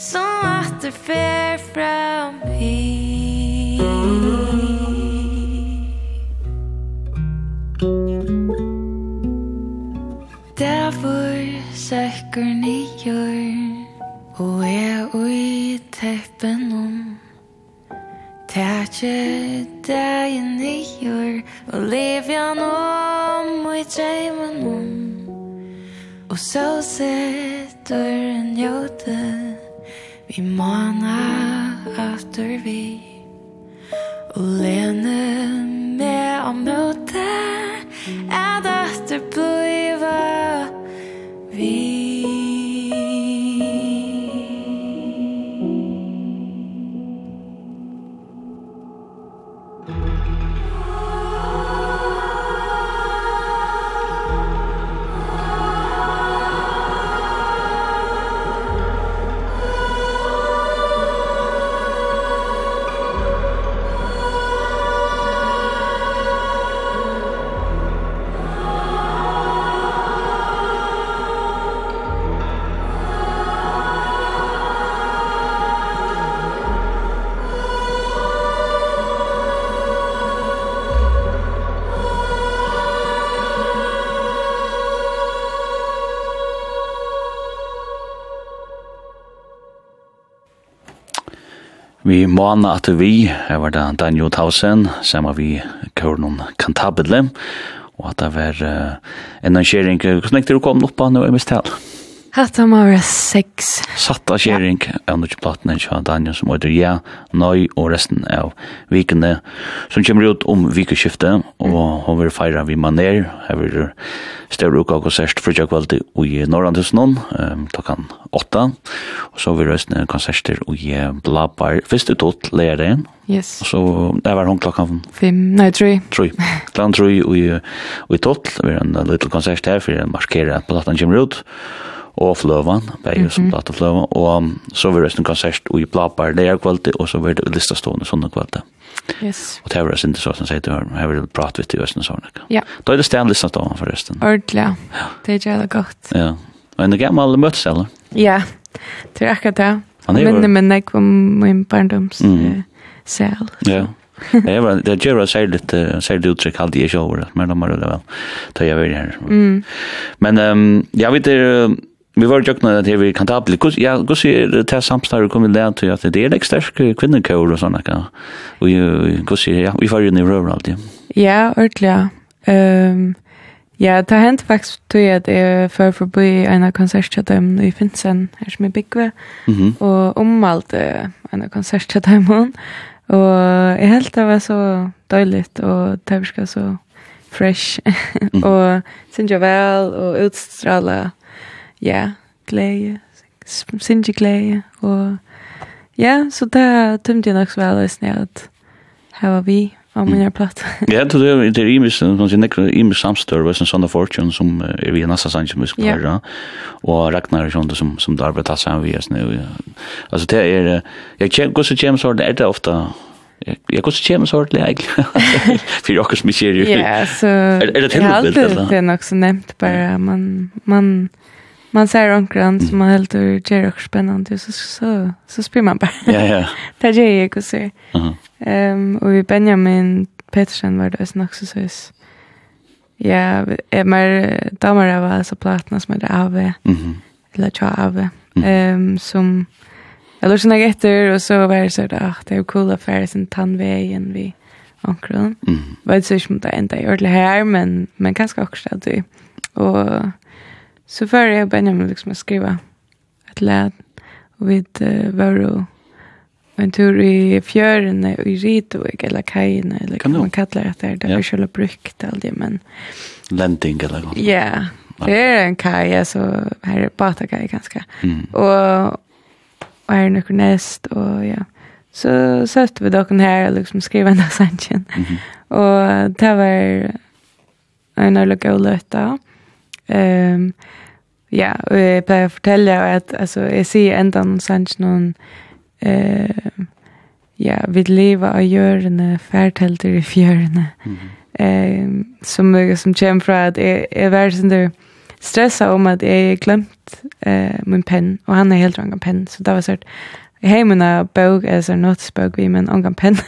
Som atter fer fra meg Derfor søkker nyer Og er ui teppen om. Tætje dagen nyer Og levjan om Og i dreimen om. Og så setter en jøde I måna after vi Og lene med å møte Er det etter blod måna at vi, her var det Daniel Tausen, sammen vi kører noen Kantabedle, og at det var uh, en arrangering, hvordan er det du kom opp på nå i mistal? Hatta mara sex. Satta kjering av nødvendig platen enn kjøren Daniel som heter Ja, Nøy og resten av vikene som kommer ut om vikeskiftet og hun vil feire vi maner. Her vil større uka og konsert fritja kveld i Norrandhusen um, klokkan åtta og så vil resten konserter i Blabar først ut ut tot lere Yes. Og så det var hun klokkan fem, nei, tre. Tre. Klokkan tre og i tot, det var en liten konsert her for å markere at platen kommer ut og fløvan, begge som platefløvan, og så var det en konsert i Blapar leir kvalitet, og så var det lista stående sånne kvalitet. Yes. Og det var det ikke så som sier til her, her vil det prat vitt i Østen sånn. Ja. Da er det stenlista stående forresten. Ordentlig, ja. Det er jævla godt. Ja. Og en gammel møtes, eller? Ja, det er akkurat det. Han er jo... Minner meg nek om min barndoms mm. sel. Ja. Det var det gjør att säga lite säger det uttryck hade jag själv men de har det väl. Det jag vill här. Men ehm jag vet det Vi var jo jøkna til vi kan ta opp tabli. Ja, gus er det til samstarve kom vi lært til at det er ikke sterk kvinnekår og sånne. Og gus er, ja, vi får jo nivå røver alltid. Ja, ordentlig, ja. Um, ja, det har hendt faktisk tog at jeg før forbi en av til i Finsen, her som er byggve, mm -hmm. og ommalte en konsert til dem. Og jeg helt det var så døyligt, og det var så fresh, (laughs) og synes jeg vel, og utstrålet ja, glæde, sindssygt glæde, og ja, så det tømte jeg nok så vel, hvis jeg at her var vi, av mina platt. Ja, det er, det er imis, mest någon sin nästa i mest samstör var fortune som er vi nästan sanns som vi ska høre, og Ragnar er sånn som som der vet att han vi altså det er, det är jag känner går så det er det är Jeg jag går så James egentlig. (laughs) For egentligen. För ikke också mycket. Ja, så Er det helt det är nog så nämnt bara man man man ser omkring som man helt ur gör också spännande så, så, så spyr man bara. Ja, ja. (laughs) det gör jag också. Uh -huh. um, och vi Benjamin Petersen var det som också så is. Ja, är mer damer var så platna som det av. Mhm. Eller tja av. Ehm som jag lösna efter och så var det så där det är coola affärer sin tandvägen vi omkring. Mm. Vet så inte om det enda gjør det her, men men kanske också att du och Så før jeg jag Benjamin liksom å skrive et led, og vi uh, var jo en tur i fjörden och i Ritovik, eller Kajene, eller kan man kallar det der, det där vi skulle brukt allt det men Lending eller noe. Ja. Det er en kaj altså her er bara kaj ganska. Mm. og her er noe nest, og ja. Så satt vi dere her og liksom skrive en sanchen. Mm -hmm. Og det var en öl och löta. Ehm um, ja, og jeg pleier å fortelle at altså, jeg sier enda noen sanns noen uh, ja, vi lever av gjørene, færtelter i fjørene. Mm -hmm. eh, som, som kommer fra at jeg, jeg var sånn der stressa om at jeg glemt uh, min penn, og han er helt rang penn, så det var sånn Jeg har min bøk, altså notesbøk vi, men ångan penn.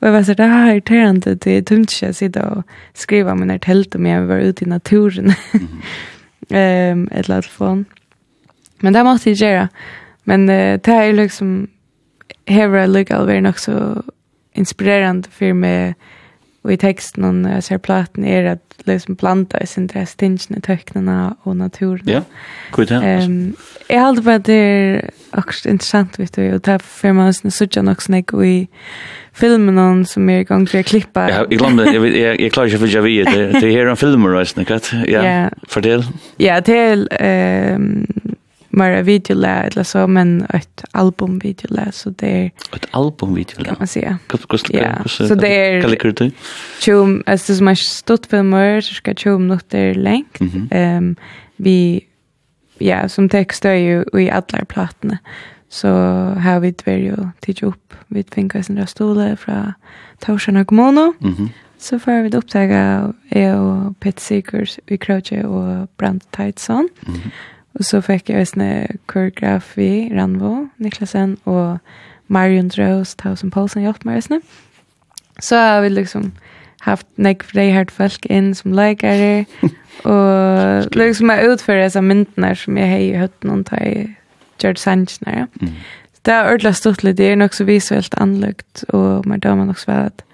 og jeg var så det er irriterende, det er tomt ikke å sitte og skrive om en telt om jeg var ute i naturen. (laughs) Ehm ett lat telefon. Men det måste jag göra. Men uh, det är liksom Hevra Luke Alver nok så inspirerande för mig och i texten och när jag ser platen är att liksom blanda i sin dress stinchen i töknarna och naturen. Ja, gud det. Ehm, jag hade bara det är också intressant vet du och därför man såg jag också när jag filmen som er i gang för å klippe. Ja, jag glömde jag Jeg, jeg, klarar inte för jag vet det det er her en film och resten Ja, Ja. Fortell. Ja, till um, mera videolä eller så men et albumvideolä, så det er, Et albumvideo. Kan man säga. Ja. Så det er- Hva liker är kalkylt. altså det som er stått filmer så ska tjum något där längt. um, vi ja, som text är ju i alla plattorna så har vi det ju tidlig upp Vi finner oss en rastole fra Torsen og Mono Mm -hmm. Så får vi upptäcka jag och Pet Seekers i Krautje och Brand Teitsson. Mm -hmm. och så fick jag en koreograf i Ranvo, Niklasen, och Marion Drøs, Tausen Paulsen hjalp meg også. Så har vi liksom haft nek freihært folk inn som leikere, (laughs) og liksom jeg utfører disse myndene som jeg har i høtten og tar George Sanchez när. Mm. Så det är ordentlig stort det är nok så visuellt anlagt och man dömer nok så at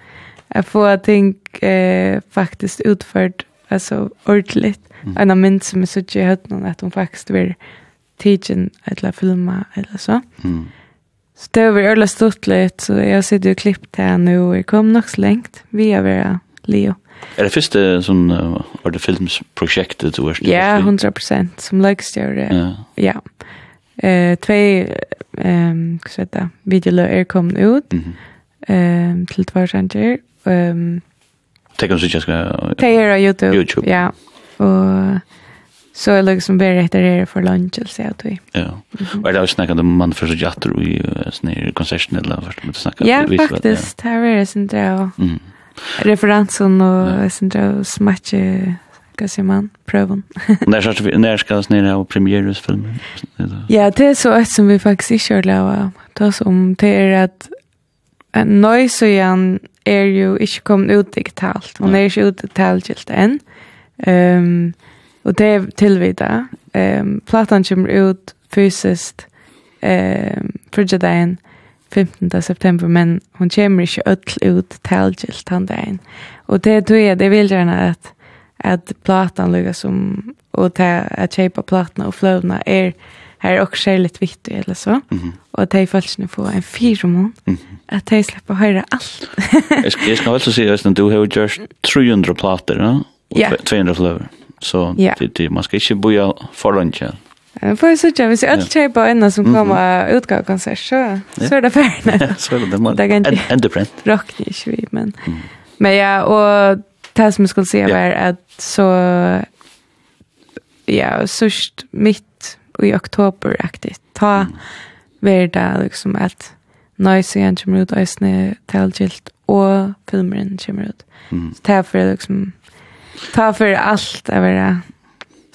jag får ting eh, faktiskt utført alltså ordentlig. Mm. En min som er så i hört at att hon faktiskt vill teachen eller filma eller så. Mm. Så det var ordentlig stort så jag sitter och klippt här nu och jeg kom nok så lengt via vera Leo. Er det første sånn uh, var det filmsprojektet du var? Ja, 100 prosent, som løgstjøret. Ja. ja eh två ehm vad heter det videolö är kom ut ehm till två sanger ehm um, Tänk om så jag ska på YouTube. YouTube. Ja. Och så är det liksom bara rätt där för lunch eller så att vi. Ja. Och det har snackat om man för så jatter i snär concession eller vad man snackar. Ja, faktiskt. Här är det sen där. Mm. Referensen och sen där smatche hva sier man, prøven. når, skal, (laughs) når skal vi nere og premieres filmen? Ja, det er så et som vi faktisk ikke har lavet. Det er som det er at en så igjen er jo ikke kommet ut digitalt. Hun er ikke ut digitalt enn. Um, og det er tillvida. Um, plattan kommer ut fysiskt um, første dagen 15. september, men hon kommer ikke ødel ut tilgilt han dagen. Og det tror jeg, det vil gjerne at at platan lukka som och ta att köpa platna och flödna är här också skäligt vitt eller så. Mm -hmm. Och de falsna få en firmon mm -hmm. att de släpper höra allt. jag ska jag ska också säga att du har just 300 plattor, va? Ja. 200 flödor. Så ja. det det man ska inte boja för lunch. Jag får så jag vill se att köpa en som kommer utgå konsert så så är det färdigt. Så är det man. Det kan inte. Rock det men. Men ja och det som jag skulle säga var yeah. att så ja, sust mitt i oktober aktigt. Ta mm. verda liksom att nice igen kommer ut ösne tältgilt och filmen kommer ut. Mm. Så det för liksom ta för allt att vara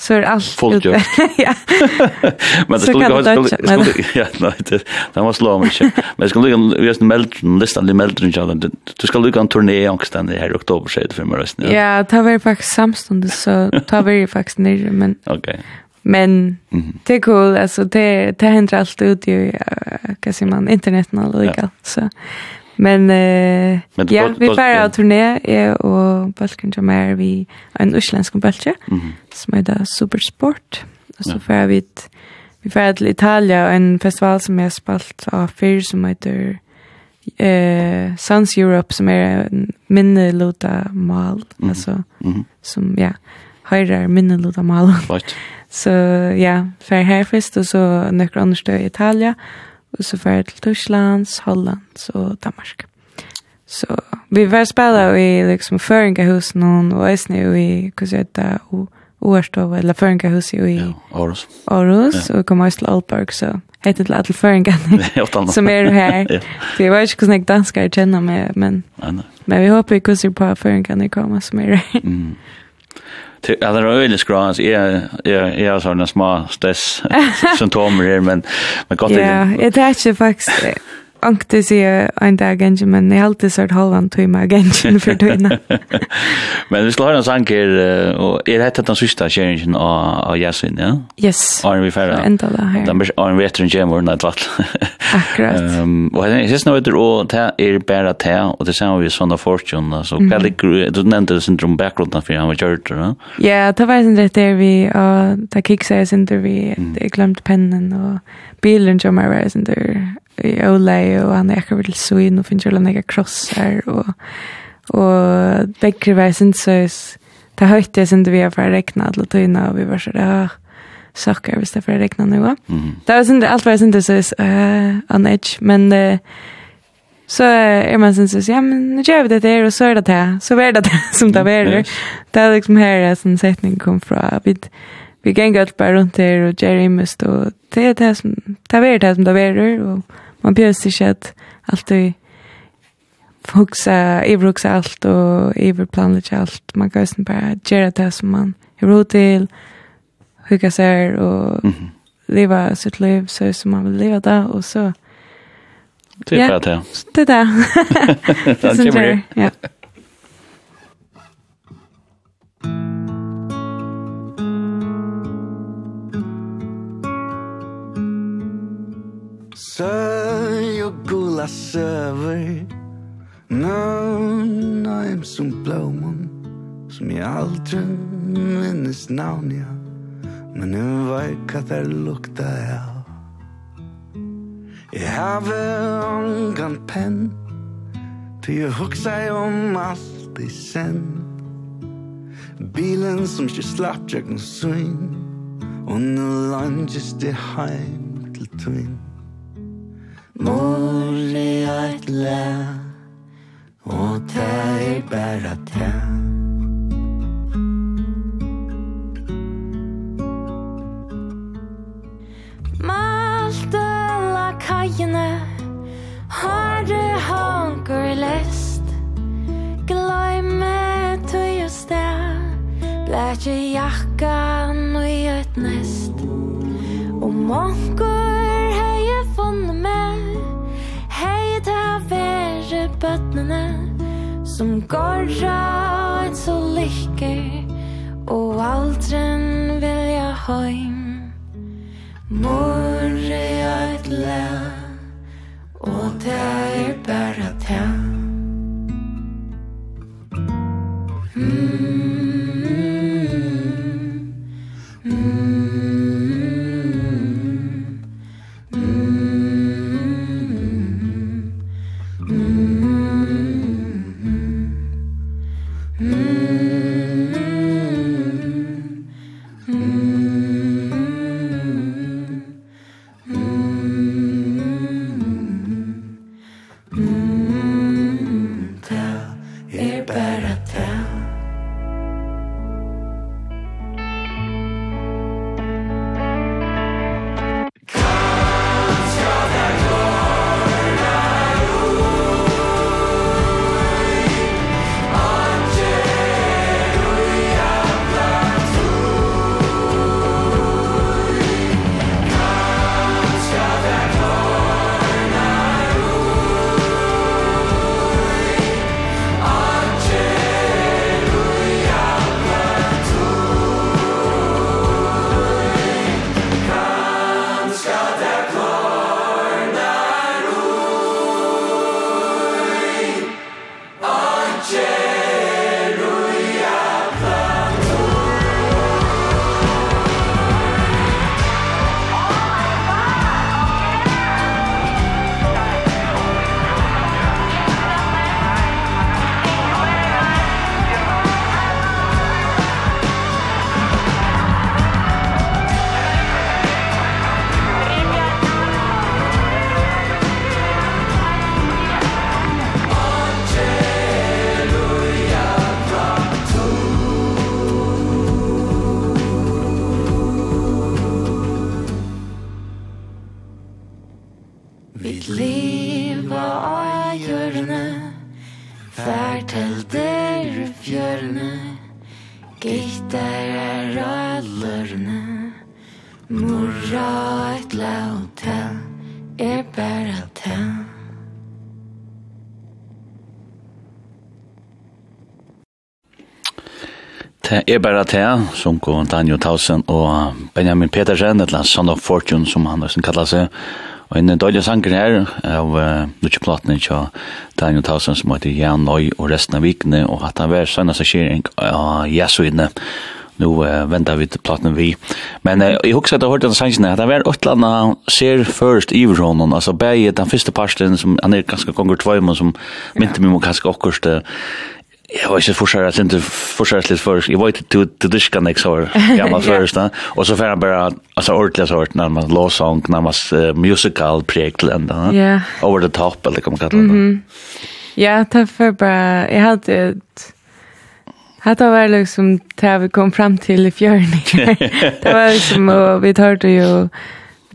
så är allt fullt gjort. ja. Men det skulle gå jag skulle ja nej det det måste slå mig. Men jag skulle ju vi har melden listan de melden jag den du ska lucka en turné också den här i oktober så det för mig resten. Ja, ta var faktiskt samstund så ta var faktiskt ner men Okej. Men det är cool alltså det det händer allt ut ju kan se man internet och lika så Men, eh, Men ja, vi færer av turné, jeg och Balkan som er vi en uslensk bølge, Mhm. -hmm. som heter Supersport. Och så ja. vi vi færer till Italia en festival som är spalt av fyr som heter eh, Sans Europe, som är en minneluta mal, mm -hmm. altså, mm -hmm. som, ja, høyrer minneluta mal. Right. så ja, för här först och så nøkker andra stöd i Italien Og så var til Holland Hollands og Danmark. Så vi var spela i liksom Føringahusen noen, og Øysene i, hva det, og Oerstov, eller Føringahuset i ja, Aarhus. Aarhus, ja. og kom også til Aalborg, så heter det alle Føringene (laughs) som er her. (laughs) ja. Så jeg vet ikke hvordan jeg dansker kjenner meg, men, men vi håper vi kusser på Føringene kommer som er her. mm. Det är rörligt skra så är är är såna små stress (laughs) symptomer här men men gott det. Ja, det är faktiskt Ankte sier en dag gengje, men jeg har alltid sørt halvan tøyma gengje for tøyna. (laughs) men vi skal ha en sang her, og er hette den sista kjeringen av Jasin, ja? Yes. Arne vi færre. Enda da her. Den blir Arne vi etter en kjemur, nei, tvall. Akkurat. um, og jeg synes nå etter, og det er bare det, og det ser vi sånne Fortune, så hva ligger, du nevnte det syndrom bakgrunden for han var kjørt, ja? Ja, det var sånn rett der vi, og det kiksa jeg synder vi, jeg glemte pennen, og bilen kjømmer var synder, i Olei, og han er akkurat til Svin, og finner alle nega krossar, og, og begge var sin sinnsøys, det høyte jeg sin vi har for å rekna alle tøyna, og vi var så, ja, sakker hvis det er for å rekna nå. Mm. Det var sinnsøys, alt var sin sinnsøys, uh, on edge, men uh, så er man sin så ja men nu gjør vi det der, og så er det det, så er det det som det er. Yes. det er liksom her en sånn setning kom fra, vi vi gäng allt bara runt där och Jerry måste og det er det som det er det som det er, og man björs inte att alltid hugsa, överhugsa allt och överplanlägga allt. Man kan ju bara göra det som man är råd till, hugga sig och mm -hmm. leva sitt liv så som man vill leva det och så Det är bara det. Det är det. Det är det. Ja. So og gula søver Navn og en som blåmann Som jeg aldri minnes navn, ja. Men hun var hva der lukta av Jeg have ongan penn Til jeg huksa om alt i send Bilen som ikke slapp jeg noe svinn Og nå langes det heim til tvinn Mor er eit le Og det er bæra te. Malte la kajene Harde hanker lest. Gleime tøy og sted Blætje jakkan og i et nest. Og monko Som går et så lykke Og aldren vil jeg heim. Morre et la Og det er bare tæn Det er bare det, som går Daniel Tausen og Benjamin Petersen, et eller Son of Fortune, som han nesten kallar seg. Og en døylig sanger her av uh, Lutsjeplatene til Daniel Tausen, som heter Jan Nøy og resten av vikene, og at han var sønne seg kjering av Jesuidene. Nu uh, venter vi til platen vi. Men uh, jeg husker at jeg hørte den sangen at han var øtlanda ser først i honom, altså bare den første parten, som han er ganske gonger tvøymen, som ja. mynte meg om ganske okkurste, uh, Jeg var inte försörjare att inte försörjare litt först. Jeg var inte til till diskan så gammel gamla först. Og så får jag bare altså, ordentlig så hört närmast låsång, närmast uh, musical-prek til enda. ända. Yeah. Over the top eller hva man kalla det. Mm Ja, det var bara, jag hade ett Hatta var liksom det vi kom fram till i fjörn. (laughs) det var liksom, och vi hörde ju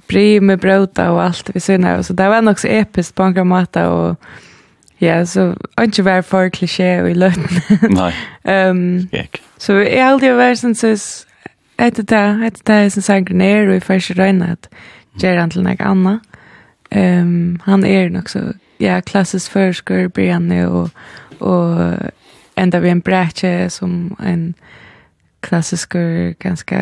bry med bröta och allt vi synade. Så det var nog så episkt på en gammal och Ja, så ikke være for klisjé (laughs) og i løtten. Nei. um, Skek. Så jeg har alltid vært sånn søs, etter det, etter det som sanger nere og i første røyne at gjør han til noe annet. Um, han er nok så, ja, klassisk førsker, Brianne, og, og enda vi en brætje som en klassisk, ganske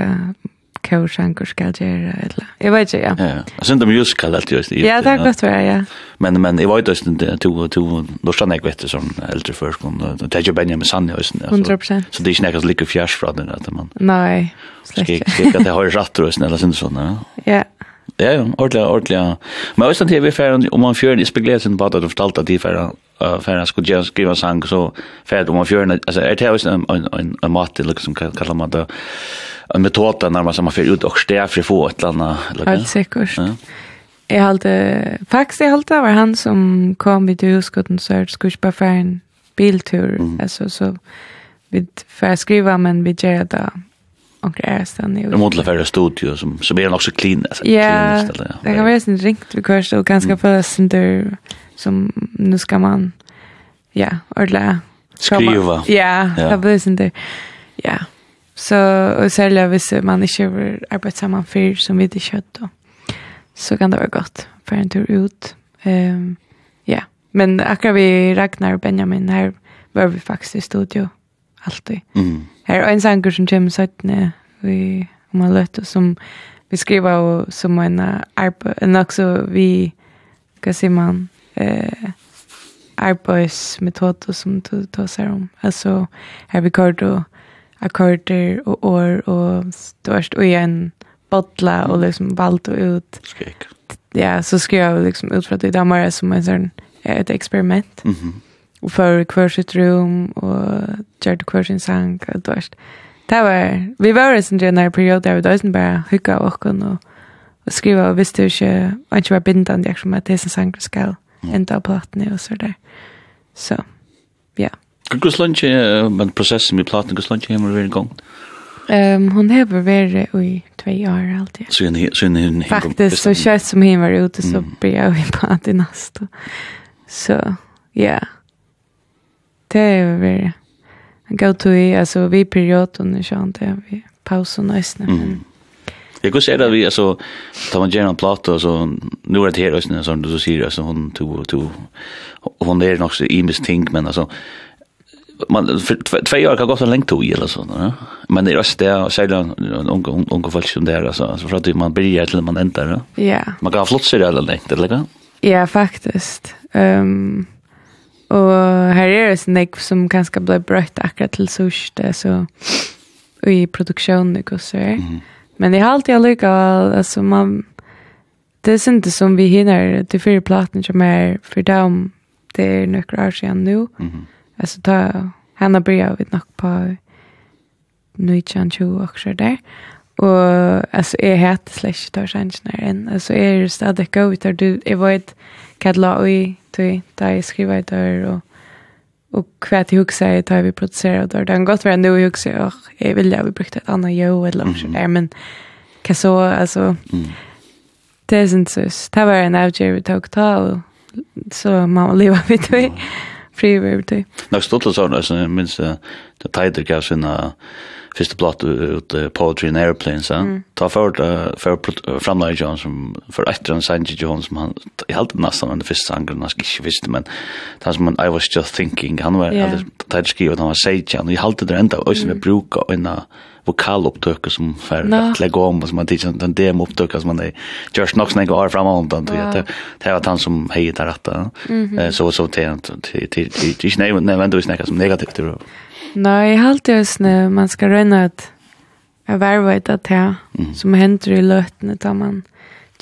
kårsanker skal gjøre, eller, jeg vet ikke, ja. Ja, jeg synes det musical alltid, just, ja, det er godt være, ja. Men, men jeg vet også, to, to, norsan jeg vet det som eldre før, og det er jo Benjamin sanne, just, 100%. Så det er ikke nekast like fjers fra den, at man, Nei, slett ikke. Skal ikke at jeg har rett, eller sånn, ja. Ja, Ja, ja, ordentlig, ordentlig. Ja. Men også til vi ferdig, om man fjøren, jeg spekulerer sin på at du fortalte at de ferdig, ferdig skulle skrive sang, så ferdig om man fjøren, altså er det også en, en, en, en mat til, liksom, kallar man det, en metode når man fyrer ut og sted for å få et eller annet. Helt sikkert. Ja. Jeg halte, faktisk jeg halte, var han som kom vid husgåten, så er det skulle ikke bare ferdig en biltur, mm. altså, så vi ferdig skriva, men vi gjør det och är stan nu. Det måste vara studio som som är också clean alltså. Ja. Det kan vara sin ringt vi kör och ganska för sin där som nu ska man ja, ordla skriva. Ja, det blir sin där. Ja. Så och sälja vis man inte vill arbeta samman för som vi det kött då. Så kan det vara gott för en tur ut. Ehm ja, men akkurat vi Ragnar och Benjamin här var vi faktiskt i studio alltid. Mm. Her er en sanger som kommer sötne vi om man låter som vi skriver som en arpa en också vi kan se man eh arbeidsmetode metod som du tar seg om. Alltså her vi kör og akkorder og år och störst och en bottla och liksom valgt och ut. Skrik. Ja, så skriver jag liksom ut fra att det är som en sån et experiment. Mhm. Mm för kvar sitt rum och gjorde kvar sin sang och dörst. Det var, vi var i sin där period där vi dörsten bara hygga av och och, och skriva och visste inte, och inte var bindande eftersom att det är som sang ska ända på plattan och så där. Så, ja. Hur Gus lunch men processen med plattan gus lunch hemma var igång. Um, hon har varit i två år alltid. Så en så en Faktiskt så kött som hon var ute så mm. blir jag på att i nästa. Så, ja. Yeah det är väl en to i, alltså vi perioden är sånt där vi pausen nästan. Mm. Jag går säga att vi alltså tar man gärna platta så nu är det här ösnen som du säger alltså hon tog tog hon är nog så imis ting men alltså man två år kan gå så länge tog eller så va men det är röst där och sälja unga unga folk som där alltså alltså för att man börjar till man ändar Ja. ja man kan flott sig där länge eller kan ja faktiskt ehm Og her er det snakk som kanskje ble brøtt akkurat til sørste, så i produksjonen og så er. Men det har alltid allikevel, altså man, det er ikke som vi hinner til fire platen som er for dem, det er några år siden nå. Mm -hmm. Altså ta, henne blir vi nok på 1920 og så der. Og altså jeg heter slett ikke tar sjansen her enn, altså jeg er stadig gå ut där du, jeg vet, hva la ui, tui, da jeg skriver i dør, og, og hva jeg husker jeg, da vi produserer dør. Det kan godt være nu jeg husker, og jeg ville jeg vi brukte et annet jo, eller noe sånt der, men hva så, altså, mm. det er sin søs. Det var en avgjør vi tok ta, og så mamma leva vi tui, fri vi tui. Nok stått og sånn, jeg minns det, det teider gav sina, första platt ut Poetry and Airplanes så ta för för framlägg John som för efter en Saint John som han i allt nästan den första sången han skulle visste men tas man I was just thinking han var yeah. det skrivet han var sage och i allt det ända och som bruka en vokalupptøkker som fer no. at legge om, og som man tidsen, den demo-opptøkker som man er, just nok snakk år fram om den, det det var han som heier til rette, så så til, til, til, til, nej til, til, til, til, til, til, Nej, jag har alltid just nu man skal røyne at jeg värvar ett at det som hender i løtene da man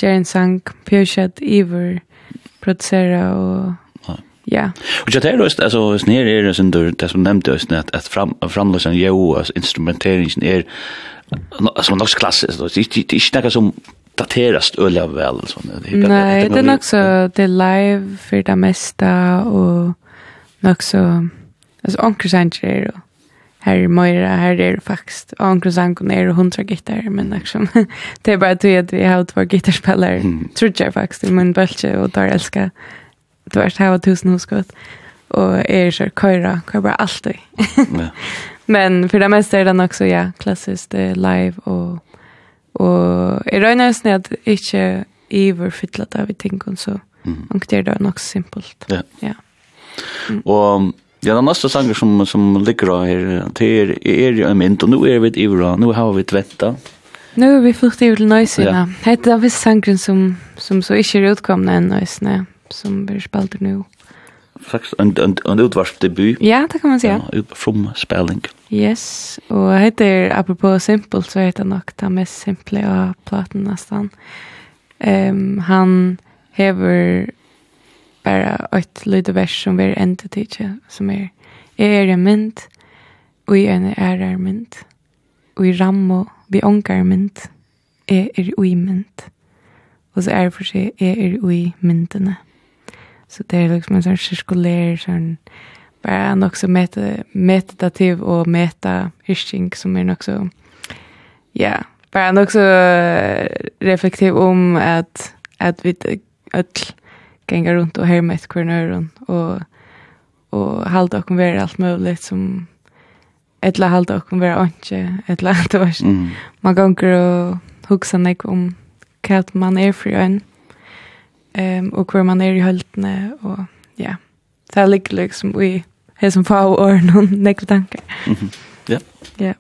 gjør en sang, pjörsat, iver, producera og Ja. Och jag tror just alltså snär är det sen det som nämnde just att att fram framlösen jo as instrumenteringen är alltså något klassiskt då det det är något som dateras öliga väl så Nej, det är också det live för det mesta och också Alltså onkel Sanger är det. Här är Moira, här är det faktiskt. Och onkel Sanger är det hundra gitarr, men liksom. det är bara att vi, att vi har två gitarrspelare. Mm. Tror jag faktiskt, men bältje och där älskar. Du har här och tusen huskott. Och är så köra, kör bara alltid. (laughs) ja. Men för det mesta är den också, ja, klassiskt live och och är røyner nesten at ikke iver fytla det av i tingene, så mm. det är da nok simpelt. Ja. ja. Mm. Og Ja, den nästa sanger som, som ligger här, det är, är ju en mynd, och nu är vi ett ivra, nu har vi ett vänta. Nu är vi flyttat över till Nöjsina. Ja. Det er visst sangren som, som så inte er utkomne enn Nöjsina, som vi spelar nu. Faktisk en, en, en utvarsdebut. Ja, det kan man säga. Ja, från spelling. Yes, och det er apropå simpelt, så heter det nog den mest simple av platen nästan. Um, han hever bara ett litet vers som vi ända som är är en mynd och i en är en mynd och i rammo vi onkar mynd är er ui mynd. Och så är det för sig är er ui myndene så det är liksom en sån cirkulär sån bara en också meta, meditativ och meta hyrsting, som är också ja bara en också reflektiv om att att vi öll gänga runt och härma ett kvar och och halda och vara allt möjligt som ettla halda och vara inte ettla det var mm. man går och huxa nek om kat man är för en ehm um, och kvar man är i höltne och ja det ligger liksom i som få år någon nek tankar ja. Ja.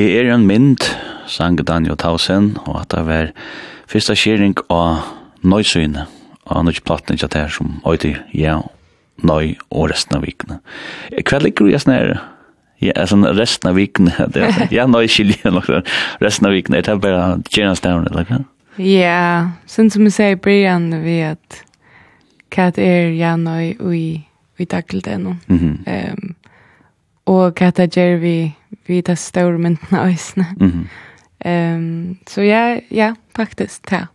Jeg er en mynd, sang Daniel Tausen, og at det var første skjering av nøysynet, og han nøysyplaten ikke at det er som øyde, ja, nøy og resten av vikene. Hva ligger du i sånn her? Ja, altså resten av vikene, det er, ja, nøy skilje resten av vikene, er det bare gjernes down, eller hva? Ja, sånn som jeg sier i byrjan, vi at hva det er, ja, nøy og i, i det nå. Mm -hmm. um, og hva det gjør vi, vi tar stora myntene øysene. Mm -hmm. Um, så ja, ja, faktisk, ta.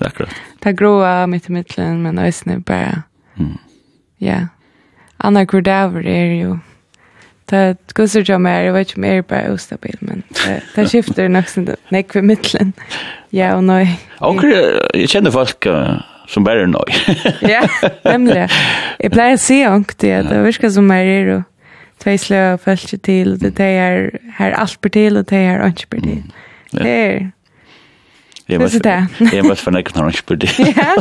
Akkurat. ta gråa mitt i midtelen, men øysene bare, mm. ja. Anna Kordaver er jo, ta gusser jo mer, jeg vet ikke om jeg er bare ustabil, men (laughs) ta skifter nok sånn nekk ved midtelen. Ja og nøy. Anker, jeg kjenner folk uh, som bare er nøy. ja, nemlig. (laughs) Jeg pleier å si anker til at det virker som mer er jo, tvei slø og følge til, og det er her alt blir til, og det er ikke blir til. (laughs) Det er... Jeg vet det. Jeg vet for nekken har ikke blir til. Ja,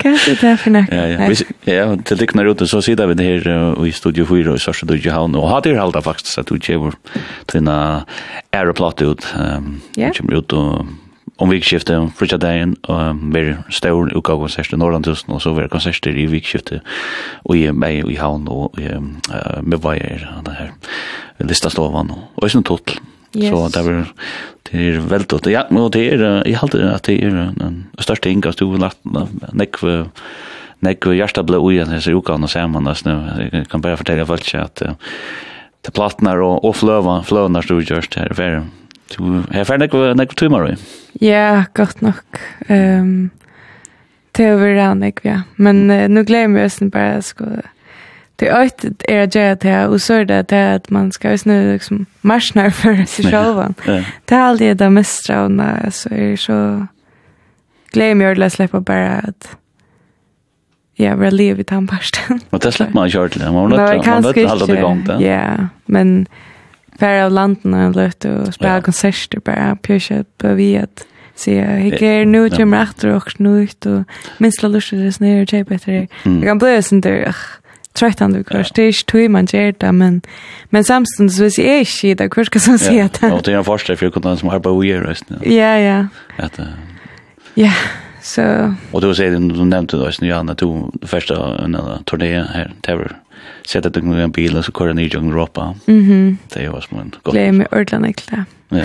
hva er det for nekken? Ja, ja. ja til det knar ute, så sitter vi det her i Studio 4 i Sørste Dødjehavn, og har det halda faktisk at du kjever til en aeroplate ut, um, kommer ut og om vikskiftet frutja dagen og um, mer stor uka konsert i Norrland tusen og så var konserter i vikskiftet og i meg i havn og i, uh, med veier det her lista stovan og i sin totel yes. så det er det er veldig ja, og det er jeg halte at det er den største inngast du har lagt nekv nekv hjertet ble ui disse ukene sammen jeg kan bare fortelle folk at uh, til platnar og, og fløva, fløvnar stod gjørst her i ferien Du har ferdig nekve, nekve timer, right? Ja, godt nok. Um, det er over rann, ja. Men uh, glömmer glemmer jeg bara bare, sko, det er ett er at gjøre det, og så er det det at man skal ju snu, liksom, marsjene for seg selv. Ja. Det er aldri det mest ravne, så er så, glemmer jeg å slippe bare at, ja, vi har livet i tannparsten. Og det slipper man ikke til, man er nødt til å holde det i. Ja, men, ja färra av landen och låt och spela ja. konserter bara pjösa på vi att se hur ger nu till mig efter och nu ut och minst la lust det snär typ bättre. Jag kan bli sen där tröttande kvar, det är ju man ger det men men samstens vis är inte det kurs kan se det. Ja, det er en första för kunde som har på vi rösten. Ja, ja. Att Ja. Så Och då säger du du nämnde då sen Johanna tog första en turné här Terror. Sätta det med en bil och så körde ni i Europa. Mhm. Det var smånt. Glöm mig Örland ekla. Ja.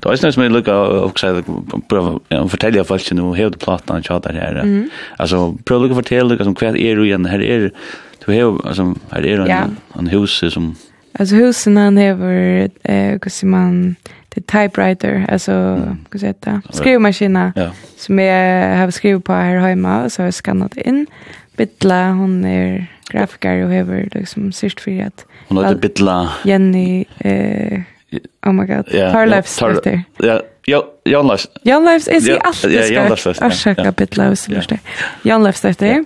Då är det som jag lukar och säger pröva att fortälja folk nu hur det plattan och tjatar här. Alltså pröva att fortälja lukar som kväll är du igen här är du har alltså här är en en hus som Alltså husen han har eh hur säger man det typewriter alltså hur säger det? Skrivmaskina ja. som jag har skrivit på här hemma så har jag skannat in Bitla hon är grafiker och har liksom sist för att hon heter Bitla. Jenny eh oh my god yeah, her lives yeah, ja ja Jan Lives Jan Lives är i allt ja, ska jag ja. Bitla och så där Jan Lives där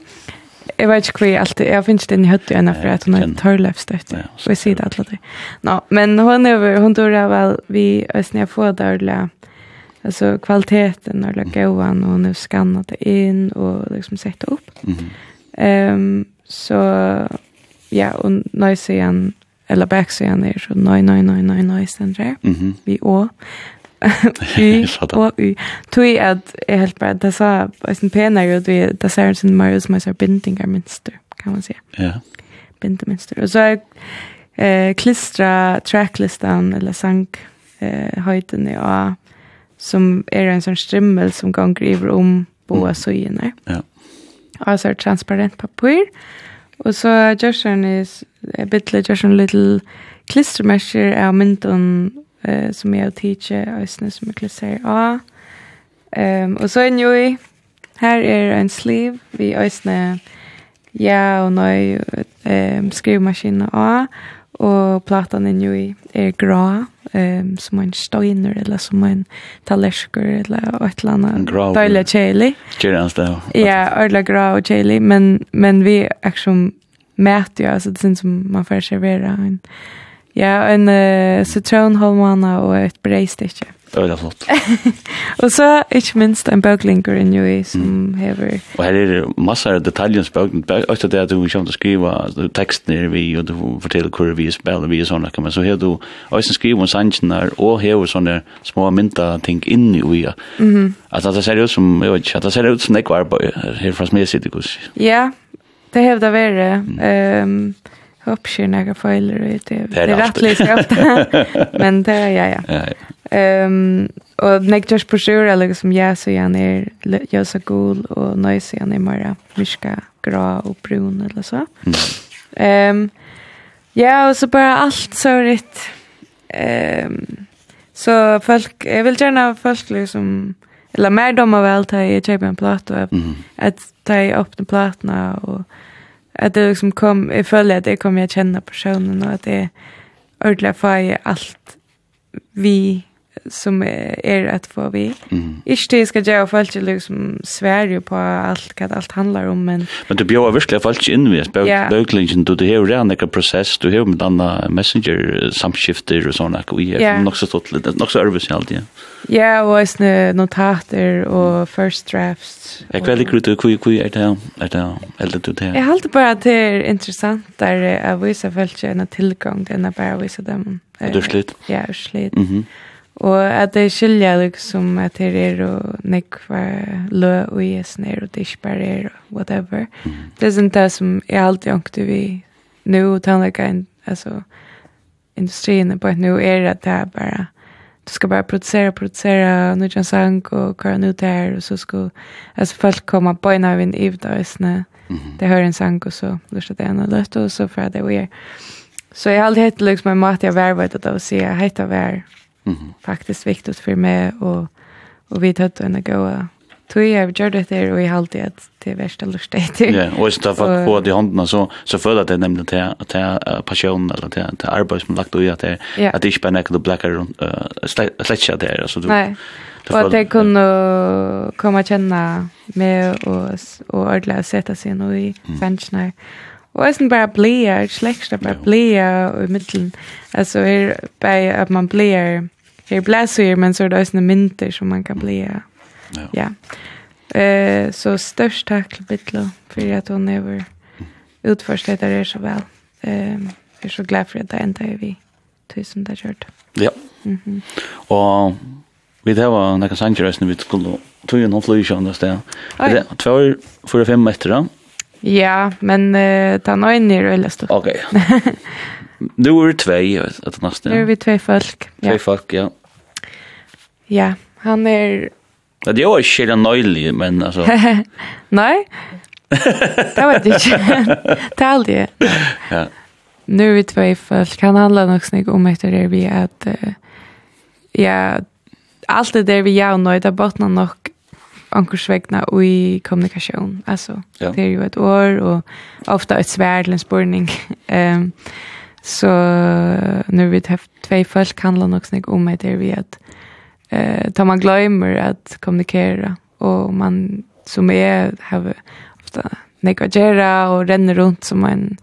jeg vet ikke hva jeg alltid, jeg finner ikke den i høttet igjen for at hun har et tørløpstøtt, og jeg sier det alltid. det. No, men hun er hun tror jeg vel, vi øsne jeg får dørlig, altså kvaliteten og gøyene, og hun har skannet det inn, og liksom sett det opp. Mm -hmm. um, så, ja, og nøy sier han, eller back sier han er så nøy, nøy, nøy, nøy, nøy, nøy, nøy, nøy, nøy, nøy, nøy, y (laughs) og y. Tui at jeg helt bare, det sa en penere ut, det ser en sin Marius som er bindingermønster, kan man si. Ja. Bindemønster. Og så er eh, klistra tracklistan, eller sang eh, høyten i A som er en sånn strimmel som kan iver om boa søyene. Ja. Og så er transparent papir, og så gjør sånn, bit bytter gjør sånn little klistermesjer av mynden, eh som är teacher ösnen som jag klassar A. Ehm och så en ju här är en sleeve vi ösne ja och nej ehm skrivmaskin A och plattan är i är grå ehm som en steiner eller som en tallrisker eller ett eller annat dåliga chili. Gerans då. Ja, eller grå och chili men men vi actually mäter ju alltså det syns som man får servera en Ja, en uh, citronholmana og et breistikke. Det er flott. (laughs) og så, ikke minst, en bøklinker i Njui som mm. hever... Og her er det masse av detaljens bøklinker. Også det at du kommer til å skrive teksten er vi, og du forteller hvor vi spiller vi og sånne. Men så har du også skrive om sannsjen sannsjene og hever sånne små mynta ting inn i uja. Mm -hmm. At det ser ut som, jeg vet ikke, at det ser ut som det var her fra smedsidig. Ja, det hever det være. Mm. Um, uppskär några fejler i det. Det är rättligt (laughs) Men det är ja, ja. Ehm och när jag på sjur eller liksom jag så jag är jag så cool och så jag är mera myska, grå och brun eller så. Ehm ja, och så bara allt så rätt. Ehm så folk jag vill gärna folk liksom eller mer de av allt här i typen platta att ta upp den platna och at det liksom kom jeg føler at det kommer jag kjenne personen og at det ordentligt får jag allt vi som er at få vi. Mm. Ikke det jeg skal gjøre, folk liksom sverige på allt vad alt handlar om men Men du bjöd virkelig folk inn in vi bøklingen, du det här redan en prosess, du har med andra messenger samskifter og sånne, og vi er är nok så stått litt, nok så ærvis i alt, ja. Ja, og også notater og first drafts. Jeg kväll gick ut och er kvi är det är det eller du det. Jeg halte bare at det er interessant, der jeg viser folk en tilgang tillgång till när bara visa dem. Er du slitt? Ja, slut. Mhm. Og at det skilja liksom at det er og nekva lø og jes nere og det ikke bare er og whatever. Det er sånn det som jeg alltid ångte vi nu og tannlega en, altså industrien på at nu er at det er bare du skal bare produsera, produsera nu sang og kara nu der og så skal altså folk komma på en av en ivdøysene det hører en sang og så lyst det ene løtt og så fra det vi er. Så jeg har alltid hett liksom en mat jeg vervet at det å si jeg hette Mm -hmm. Faktiskt viktigt för mig och och vi tog en gåa. Tui jag gjorde det der, og jeg har alltid at det er värsta lustigt. Ja, og hvis och så för på de håndene, så så för att det nämnde till til, det passion eller til, til arbeid som lagt ui, at det ja. at det ikke bare nekker du blekker rundt, spänner det blackar runt släcka där alltså du. Nej. Och jeg kunne komme og kjenne med og, och ordla sette seg noe i fängsnar. Og jeg eisen bare blir, slekster bare blir, og i middelen, altså er bare at man blir är bläsor men så er det också mynter som man kan bli. Ja. ja. Eh så störst tack till Bitlo för att hon över utförst det är så väl. jeg er så glad for at det enda er vi tusen har gjort. Ja. Mhm. Mm och vi det var nekka sanger vi skulle tog ju någon flyg andra Er Det två fyra fem meter da? Ja, men uh, ta nöjn ner eller stå. Okej. Okay. (laughs) Nu er det tvei, etter nesten. Nu er vi tvei folk. Ja. Tvei folk, ja. Ja, han er... Ja, det er jo ikke helt nøylig, men altså... (laughs) Nei, det vet jeg ikke. det er aldri. Ja. Nu er vi tvei folk. Han handler nok snakk om etter det vi at... Uh, ja, alt det der vi gjør nå, det er botner nok ankurs vegna i kommunikasjon. Altså, ja. det er jo et år, og ofte et svær eller en spurning. (laughs) um, Så nu vi haft två folk handlar nog snägg om det där vi att eh tar man glömmer att kommunicera och man som är har ofta negagera och ränner runt som en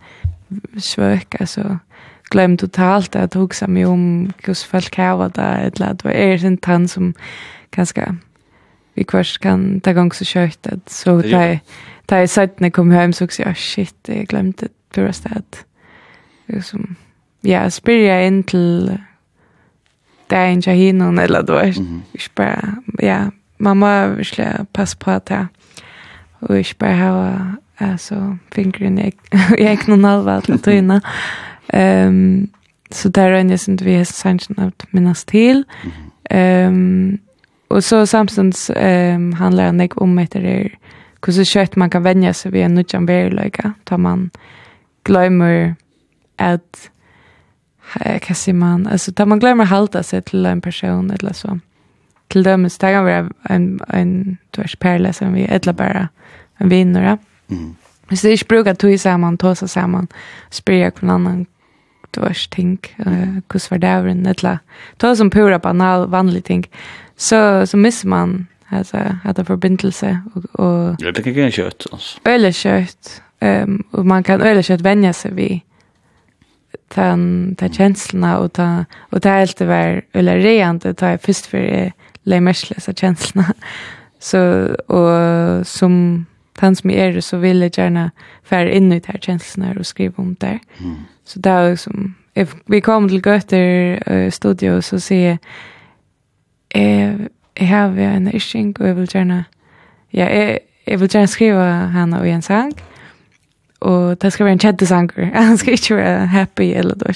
svök alltså glöm totalt att huxa mig om hur folk har det eller att det är en tant som ganska vi kvart kan ta gång så kött så där där i när kom hem så också shit jag glömde det första att liksom, ja, spyrja jeg inn til det er ikke hinnom, eller du vet, mm -hmm. ikke bare, ja, man må virkelig passe på at jeg, og ikke bare ha, altså, fingeren i egnon (laughs) halva til tøyna. Um, så der røyner jeg vi har sannsyn at minnes til. Um, og så samstens um, handler han ikke om etter det, hvordan kjøtt man kan vennja seg ved en nødjan veriløyga, da man glemmer at hva sier man, altså da man glemmer halta seg til en person eller så, til dem så kan være en, en tvers perle som vi eller bare en vinner. Mm. Hvis det ikke bruker tog sammen, tog seg sammen, spyrer jeg hvordan annen tvers ting, hvordan var det over en eller tog som pura banal, vanlig ting, så, så misser man alltså att det förbindelse och och det kan det är kött alltså. Eller kött. Ehm um, och man kan eller kött vänja sig vid den den känslorna och ta och det helt det var eller rent ta tar först för lämmerslösa känslorna. (laughs) Så och som tant som är det så vill jag gärna för in i här känslorna och skriva om det. Mm. Så det är liksom if vi kom till Göter uh, studio så ser eh jag har en issue och jag vill gärna ja jag, jag vill gärna skriva henne och en sang. Mm och det skal være en cheddesanker. (laughs) Han skal ikke være happy eller då.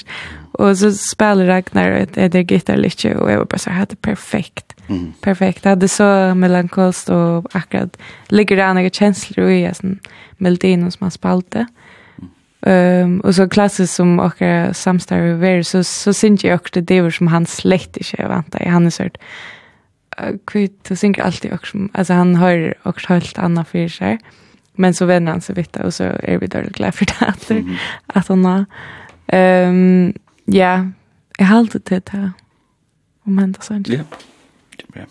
Och så spelar Ragnar ett det gitarr litt, og jeg var bare så det er perfekt. Mm. Perfekt. Det hade så melankolst och akkurat ligger det noen kjensler i sånn melodin som han spalte. Ehm um, och så klassisk som och samstar ver, så så synes jeg också det var som han släkt i sig vänta i hans sort. Kvitt så syns alltid också alltså han har också helt annat för sig. Mm Men så vänner han sig vitt och så är vi dåligt glad för det att, mm. att hon har. Um, ja, jag har alltid det här. Om hända så inte. Ja, det är bra.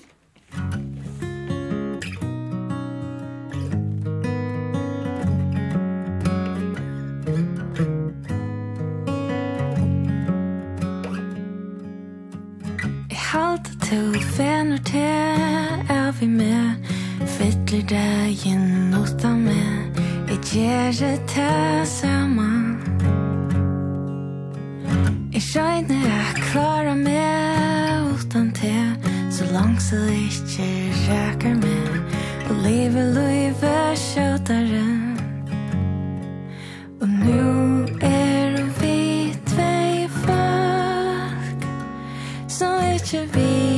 Halt til fenner til er vi med fyller dagen åtta med Jeg gjør det til sammen Jeg skjønner jeg klarer meg utan til Så langt så ikke rækker meg Og livet løyve skjøtere Og nu er vi tvei folk Som ikke vi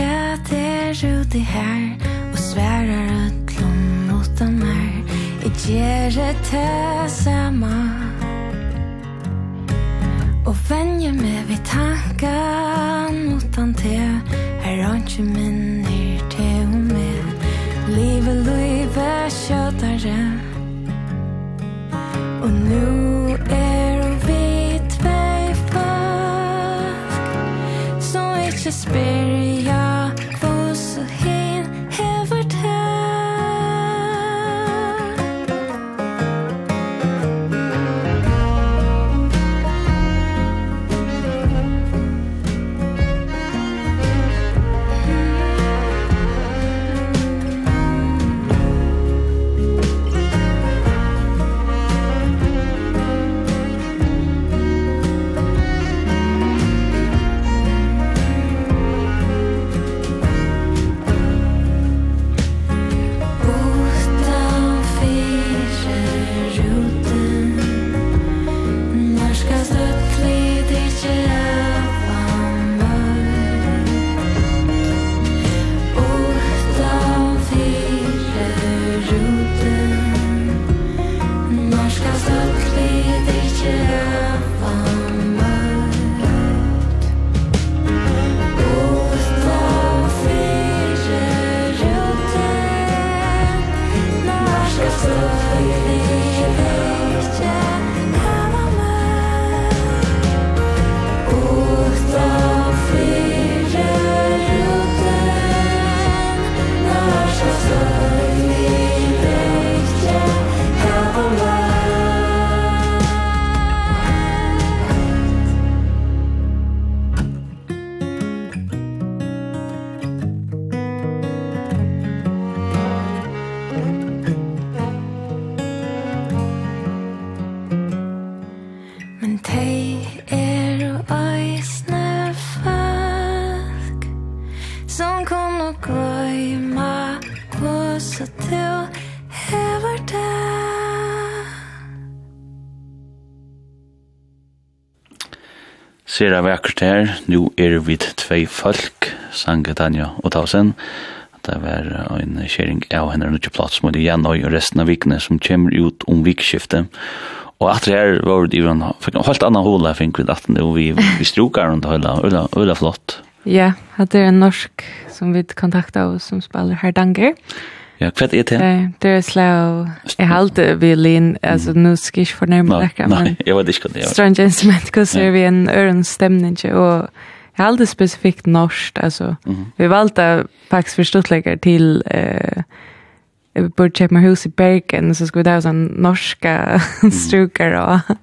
at er ute her Og sverar utlom motan mer Jeg gjer det samme Og venjer meg vid tankan motan te. Her har ikke minner til og med Livet, livet, kjøtare sera vakkert her. Nu er vi tvei folk, Sange Tanja og Tausen. Det var en kjering av henne og ikke plass mot igjen og resten av vikene som kommer ut om vikskiftet. Og at det her var det i en helt annan håla fikk vid at vi, vi strokar rundt håla, øyla, øyla flott. Ja, at det er en norsk som vi kontakta oss som spiller herdanger. Ja Ja, kvätt är det. Nej, det är slow. Jag håller violin, alltså nu ska jag förnärma det. Nej, jeg (laughs) vet inte det. Strange instrument går så vi en örn stämning och jag håller specifikt norskt, alltså. Vi valde faktiskt förståtläggare till eh, vi borde köpa mig hus i Bergen så skulle vi ha sån norska strukar och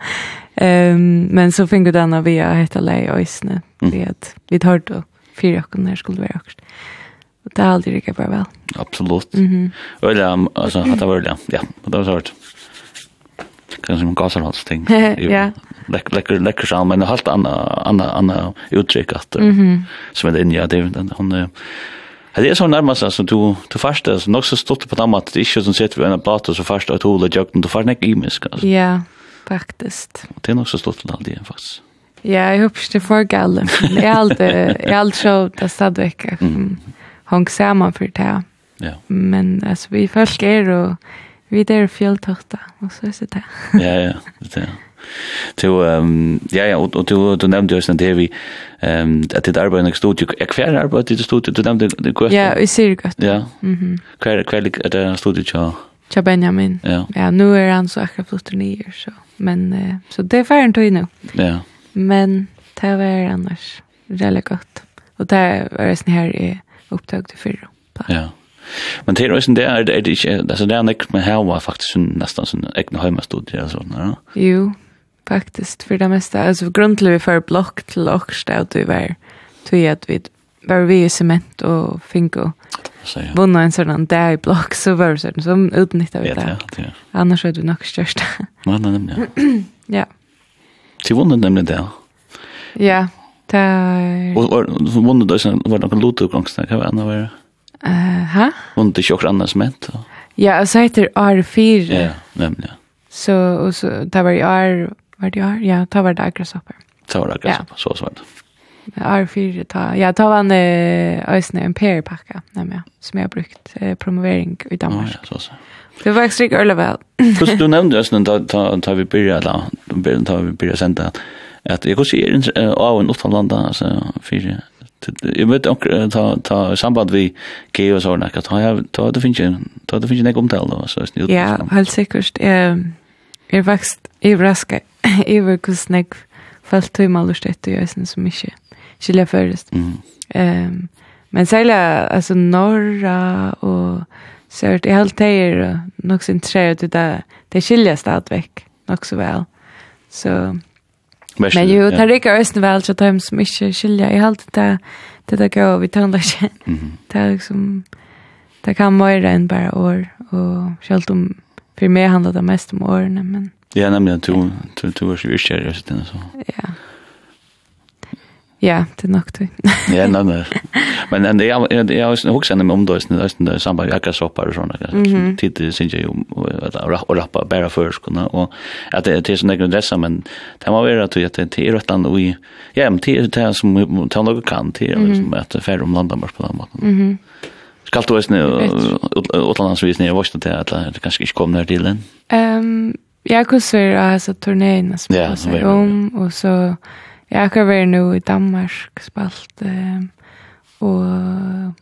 um, men så fick vi den av via heta lei och isne mm. vi har då fyra och när skulle vi också Og det har aldri rikket bare vel. Absolutt. Mm -hmm. Øyla, altså, at det var øyla, ja, Og det var svart. Kanskje noen gaserhalsting. (laughs) ja. Lekker, lekker, lekker sammen, men det er helt anna, anna, anna uttrykk at, mm -hmm. som er inni, ja, det er, hun, Det er så nærmast, altså, du du først, altså, nok så stått på dem at det er ikke som sett vi en platta så først, og att hålla jøkken, du først näck imisk, altså. alltså. Ja, faktiskt. Det er nok så stått stort land det faktisk. Ja, jeg håper ikke det får galen. Jag alltid jag alltid så det stad vecka. Mm hong saman för det. Ja. Men alltså vi folk er och vi där fjelltøkta, og (laughs) så er det det. ja, ja, det är. Så ehm ja ja och du du nämnde ju sen det vi ehm att det arbetar i studio. Jag kvar arbetar i studio. Du nämnde det kvar. Ja, i cirka. Ja. Mhm. Kvar kvar det studio ja. Ja Benjamin. Ja. ja, nu är han så akkurat flott ner så. Men så det är färdigt tog nu. Ja. Men det var annars väldigt gott. Och där var det sån här upptag till förra. Ja. Men det är ju det är det inte alltså det är näck med här var faktiskt nästan sån egna hemmastudie eller sånt, ja. Jo, faktiskt för det mesta alltså grundligt för block till och stout vi var till att vi var vi i cement och finko. Så ja. Vunna en sådan där i block så var det sån som utnyttjar vi det. Ja, ja. Annars är vi nog störst. Nej, nej, nej. (clears throat) Ja. Till vunnen nämligen där. Ja. Och var vunnet det sen var det någon lotu konstnär kan vara var. Eh, ha? Vunnet det också annars ment. Ja, alltså heter R4. Ja, nämligen. Så och så där var jag var det jag? Ja, ta var det aggressopper. Där var det aggressopper, så så var det. R4 ta. Ja, ta var en ösne en pair packa, nämligen, som jag brukt eh, promovering i Danmark. Ja, så så. Det var extra ölevel. Först (laughs) du nämnde ösnen ta ta vi började då. Vi börjar ta vi började sända at jeg kan si er av en utanlanda, altså, fyrir, jeg vet anker, ta, ta samband vi gei og sånne, at ta, ta, det finnes ikke, ta, det finnes ikke nek omtale, altså, Ja, helt sikkert, jeg, jeg vekst, jeg raska, jeg (laughs) var kus nek, falt tog mal og støtt, og jeg synes som ikke, ikke først. Mm. Um, men særlig, altså, norra og, Sørt, jeg helt teir, nok sin tre, og det, det skiljer stadigvæk, nok så vel. Så, Men jo, det rikker østen vel til dem som ikke skiljer. Jeg halte det, det der går vi tar Det ikke. Mhm. Det er liksom, det kan mer enn bare år, og selv om, for meg handler det mest om årene, men... Ja, nemlig, du, du, du er så virkelig, så. Ja. Ja, det er nok det. ja, nei, nei. Men en, jag, jag, jag, jag huxar mig om då, det är samma jackasoppar och sådana. Tid synes jeg jo, att rappa bare förskorna. og at det er sånn grejer dessa, men det må være at det er rätt land og i, ja, men det er det som tar noe kan till, liksom, er färre om landamörs på den måten. Mm Skal du også utlandsvis jeg vokste til at det kanskje ikke kom ned til den? Um, jeg kunne svøre altså turnéen som jeg var om, og så Jag har vært nu i Danmark spalt, eh, og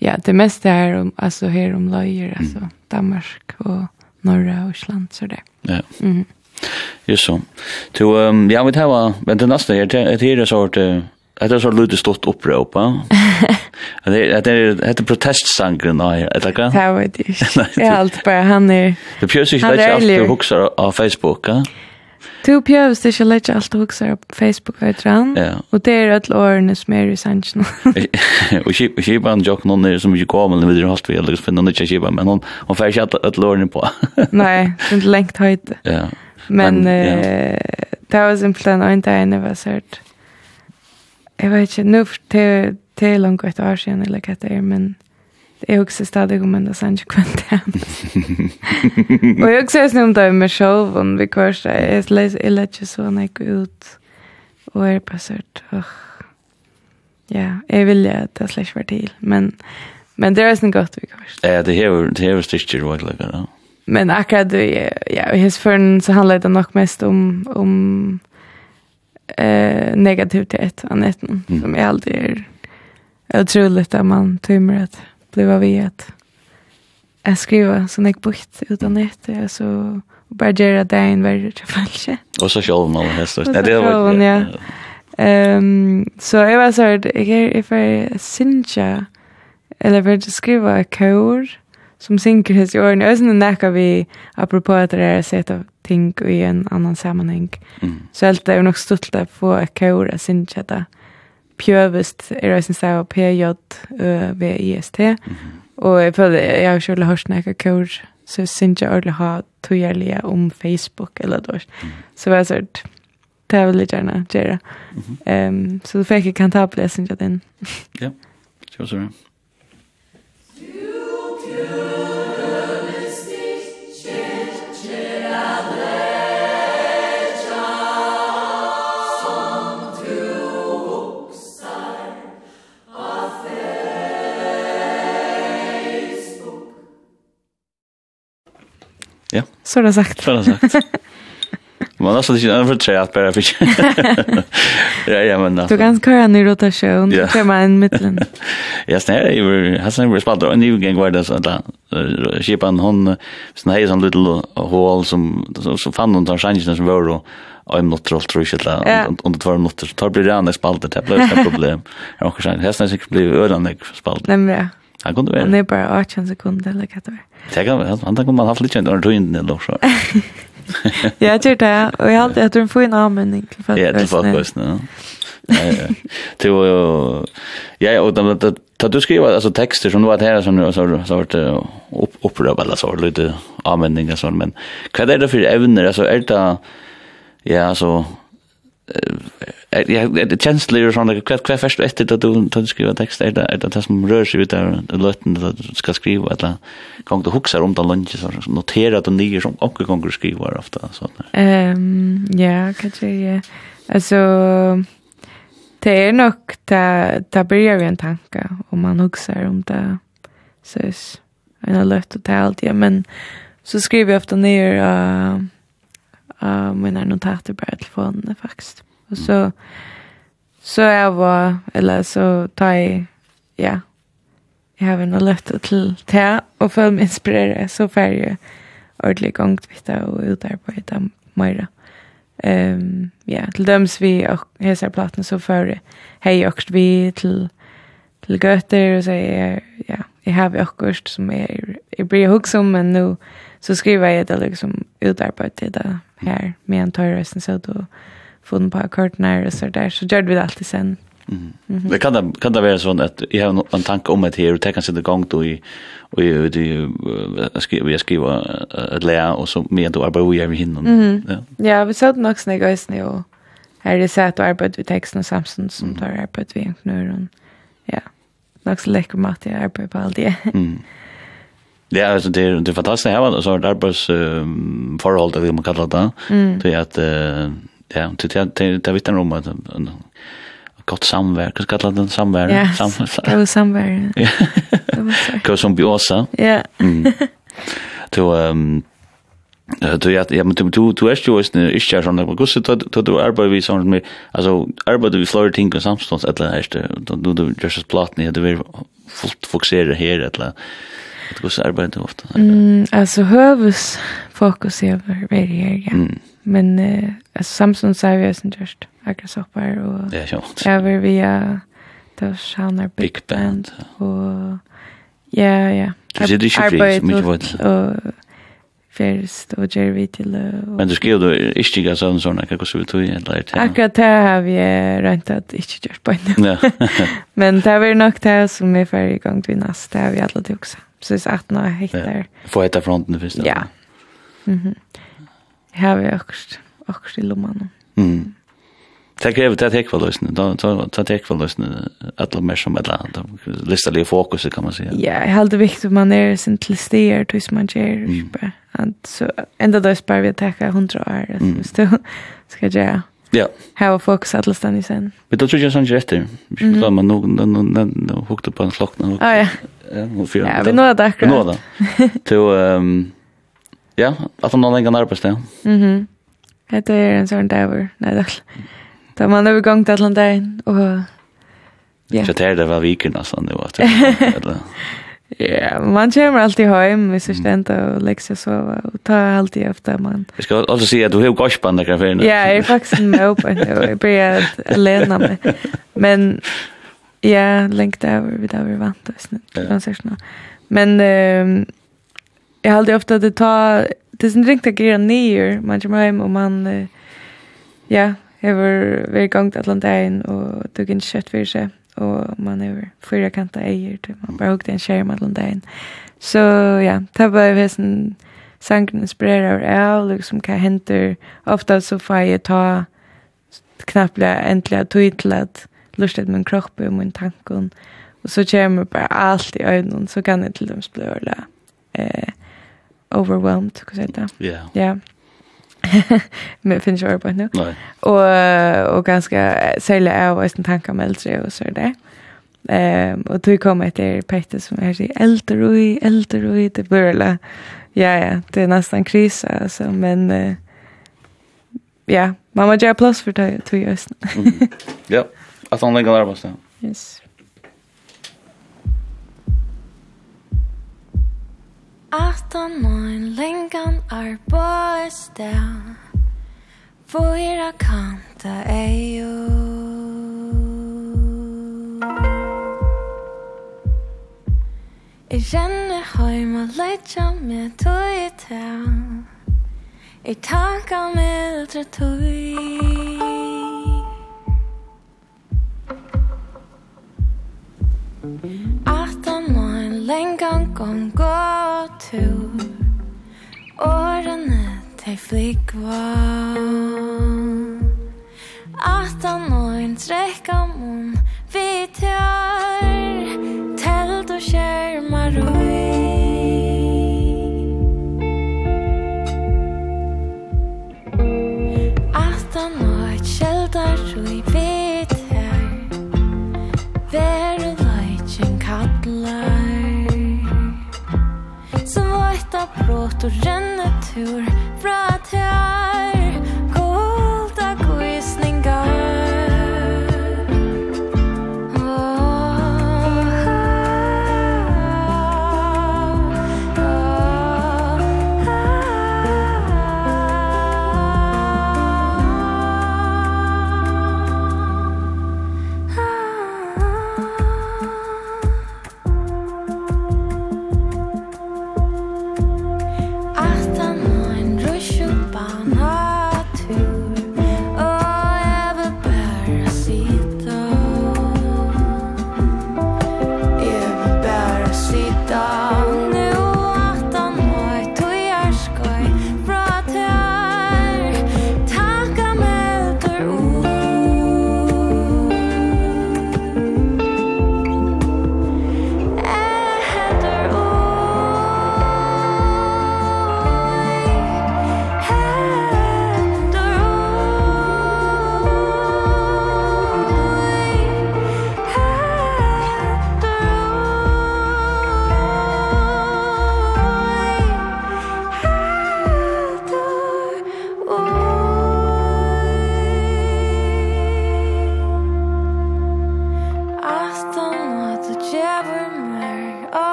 ja, det meste er om, altså her om löjer altså. Danmark og norra Island så det. Ja. Mm. Just så. Du um, ja, vi tar, men det neste (laughs) er, det er sort, det er så lite stort opprop, ja. Det er det är protestsangren er det ikke? Jag vet inte. Jag har allt bara han är. Det pjörs inte att du hukser av Facebook, ja. Du behövs inte lägga allt och huxa på Facebook och han? Ja. Och det är ett årene som är i sanchen. Og ship (laughs) han jock noen där som ikke kommer men vi det halt vi eller finna ikke ship men hon hon får ikke ett åren på. Nej, inte längt höjd. Ja. Men eh det var simpelthen en dag när var sørt. Jeg vet inte nu till till långt ett år siden, eller hva det er, men Jeg husker stadig om en da sannsyn kvendt Og jeg husker også om det er meg selv, og vi kvørst, jeg leser ikke så når jeg går ut, og er bare sørt, åh, ja, jeg vil jo at det slags var til, men, men det er også godt vi kvørst. Ja, det er jo styrker og ikke, ja. Men akkurat, ja, i hans føren så handler det nok mest om, om eh, negativitet av netten, mm. som jeg aldri er utroligt at man tømmer at blev vi att jag skriver så när jag bort utan nät så bara göra det en värre träffelse. Och så själv man häst. Nej det var ja. Ehm så jag var så här jag if I sinja eller vill skriva kör som synker hos i Jag Ösen näka vi apropå att det är sett av ting i en annan sammanhang. Mm. Så allt är nog stolt att få ett kör att synja det. Pjövist är det som säger PJ V I S T. Och jag føler, jag har ikke ordentlig hørt når så jeg synes jeg ordentlig har om Facebook eller då Så var så sånn, det vil jeg gärna göra ehm så du fick ikke kan ta på det, synes jag den Ja, så så Ja. Så är det sagt. Så är det sagt. (laughs) Man har så det är för tre att bara fick. (laughs) Ja, ja men. Du kan köra en rotation till man mitten. Ja, snär ju har sen varit spalt en ny gång var det så där. Skipan hon sån här sån liten hål som så fann hon tar chansen som var då en minutter alt tror jeg ikke, under två minuter så tar blir det annet spalt det blir ett problem. (laughs) Jag har ikke sagt, hesten er sikkert blir ødende spalter. Nemlig, ja. Han kunde väl. Han är bara 18 sekunder eller vad det är. Det kan han kan man ha lite ändå runt in det då så. Ja, det där. Och jag hade att du får en användning till för. Ja, det var kost, ja. Det var ju ja, och då då du skriver alltså texter som var det här som nu så så vart upp uppröp eller så lite användningar sån men vad är det för ämnen alltså är det ja så ja, det känns lite som sånt, kvart kvart först efter att du tar skriva text är det är det som rör sig ut där löten att du ska skriva eller kan du huxa om den lunch så notera att du är som också gånger du skriver ofta så där. Ehm ja, kanske ja. Alltså det är nog ta ta börjar vi en tanke om man huxar om det så är en löt och allt ja men så skriver jag ofta ner eh uh, uh, mina notater på telefonen faktiskt. Og så, så jag var, eller så tar jeg, ja, jeg har en løtt til det, og føler meg inspirere, så får jeg ordentlig gongt vitt og utarbeidet mer. Um, ja, til døms vi og heser platen så får jeg hei også vi til, til gøter, og så ja, jeg har akkurat som jeg, jeg blir hugg som, men nå så skriver jeg det liksom utarbeidet det her med en tørrøysen, så då funnet på akkordene og så der, så gjør vi det alltid sen. Mm. Mm -hmm. kan, det, kan det være sånn at jeg har en tanke om det her, og det kan sitte gang du i, og jeg, du, jeg skriver et lea, og så med du arbeider vi over hinnom. Mm -hmm. ja. ja, vi sa det nok sånn i gøysene, og her er det sett og arbeider vi teksten og samsen som mm tar arbeider vi en knur, ja, nok så lekker mat jeg arbeider på alt det. Mm. Ja, alltså det är det fantastiska här var så där på förhåll det vi man kallar det. Det är att ja, det det det det vittar om att gott samvär, vad kallar den samverk? Ja, sam (laughs) det var samvär. samvär. Gå som biosa. Ja. Du ehm du ja, ja men du du du är ju just nu är jag såna går så då då arbetar vi sånt med alltså arbetar vi flora ting och samstånds eller är det då då just platt ner det vill fullt fokusera här eller Det går så arbetar ofta. Mm, alltså hövs fokus är över varje här, ja. Mm. Men eh, alltså Samsung säger vi är just aggressopar och ja, ja. över via Torshavnar Big, Big Band och ja, ja. Du sitter är fri, ju främst mycket vad fyrst og gjør vi til Men du skrev du ikke gav sånn sånn akkurat hvordan vi tog igjen Akkurat det har vi rønt at ikke gjort på ennå (laughs) Men det var nok det som vi får i gang til neste, det har vi alle til også precis 18 hektar. Ja. Få äta fronten först. Ja. Mhm. Mm Här vi också också i lomman. Mm. Det kräver det tek väl lösna. Då då det tek väl lösna alla mer som alla andra. Lista lite fokus kan man säga. Ja, jag hade viktigt man är sin lister tills man ger. Mm. Så ända då spar vi att täcka 100 år. Så ska jag Ja. Här var fokus alla stan i sen. Men då tror jag sån rätt. Vi skulle ta man någon den den hukte på en slockna. Ja ja. Ja, vi nådde där. Vi nådde. (laughs) Till ehm ja, att någon länge när på stan. Mhm. Det är en sån där. Nej då. Då man över gång till Atlanten och Ja. Så det är det var viken alltså nu att. (laughs) Eller Ja, man kommer alltid hem hvis jeg stender og legger seg sove, og tar alltid efter man. Jeg skal også si at du har gåspann der kaffe nå. Ja, jeg er faktisk med oppe og jeg blir alene med. Men ja, lengt over, vi da vi vant oss nå. Men um, jeg har alltid ofte at det tar, det er sånn ringt å gjøre nye, man kommer hjem og man, ja, jeg har vært til Atlantein, og du kan kjøtt for seg og man er fyra kanta eier til man bare hukte en skjerm eller någonting. Så ja, det var ju sån sangen inspirerar av liksom hva henter ofta så får jeg ta knappt äntligen tog til at lustet min kropp og min tankon og så kommer bare alt i øynene så kan jeg til dem bli eh overwhelmed, hva sier det säga? Ja. Ja. (laughs) men finns ju på nu. Nej. Och och ganska sälja är och en tanke med äldre och så där. Ehm och då kommer ett där Petter som är så äldre och äldre och det börjar ja ja, det är nästan kris alltså men uh, ja, man måste göra plats för det tror jag. Ja. Att han lägger där på Yes. Atan noen lengan arbeidsdag Fyra kanta eiu Jeg heim heima leitja med tog i teg Jeg takkar med eldre tog Aftan og en lengan gong gå gåtur Årene teg flikva Aftan og en trekka mun vi tjør Telt og skjermar roi Aftan og et kjeldar roi blei Som vajta brått og rennetur fra tær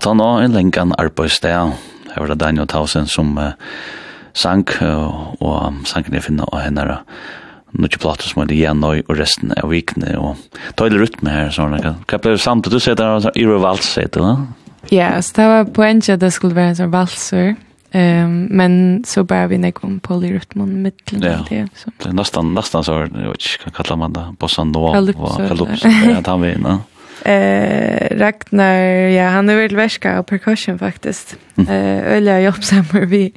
at han har en lengan arbeidsdag. Her var det Daniel Tausen som uh, sang, uh, og sangen jeg finner av henne er Nuttje plater som er igjen og og resten av vikene, og tøyler rytme her, sånn. Hva ble det samt? Du sier det var Iro Vals, sier det da? Ja, så det var poenget at det skulle være en sånn valser, um, men så bare vi nekk om polyrytmen mittelen ja. det. Så. Det er nesten, nesten så, jeg vet ikke, hva kaller man det? Bossa Nova, Kalypso. Kalypso, ja, tar vi inn, da. Eh, Ragnar, ja, han är väl värska av percussion faktiskt. Eh, öliga jobbsammar vi.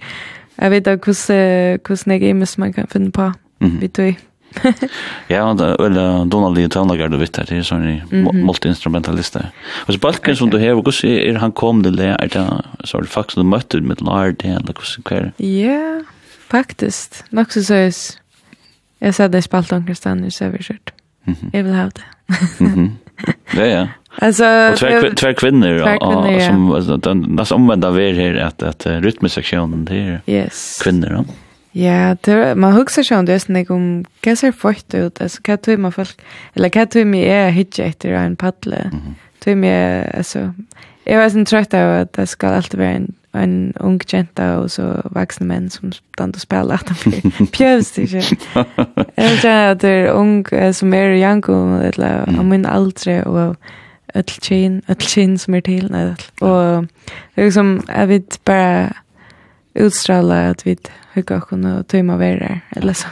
Jag vet inte hur mycket games man kan finna på. Vi tog (laughs) ja, eller Donald Lee Tøndager, du vet, det er sånn multi-instrumentalister. Og så balken som du har, hvordan er han kom til det? Er det så er det faktisk du møtte med Lard, det, eller hvordan hva er det? Ja, faktisk. Nok så søys. Jeg sa det i spalt omkring stedet, så jeg vil. Jeg vil ha det. Ja, ja. Alltså och två två kvinnor som alltså den nästan omvända ver här att att rytmsektionen det är yes. kvinnor. Ja. Ja, det man hugsar sjón det om um kessar fort ut. alltså hva tøy man folk eller hva tøy mi är hitcha efter en paddle. Tøy mi alltså jag var sånn trött av att det ska alltid vara en en ung jenta och så vuxna män som stannar och spelar att de pjövs inte. Jag tror att det är ung som är janko eller om min aldre, och öll tjejen, öll tjejen som är till. Nej, och det är liksom jag vet bara utstråla att vi hugga och kunna tömma värre eller så.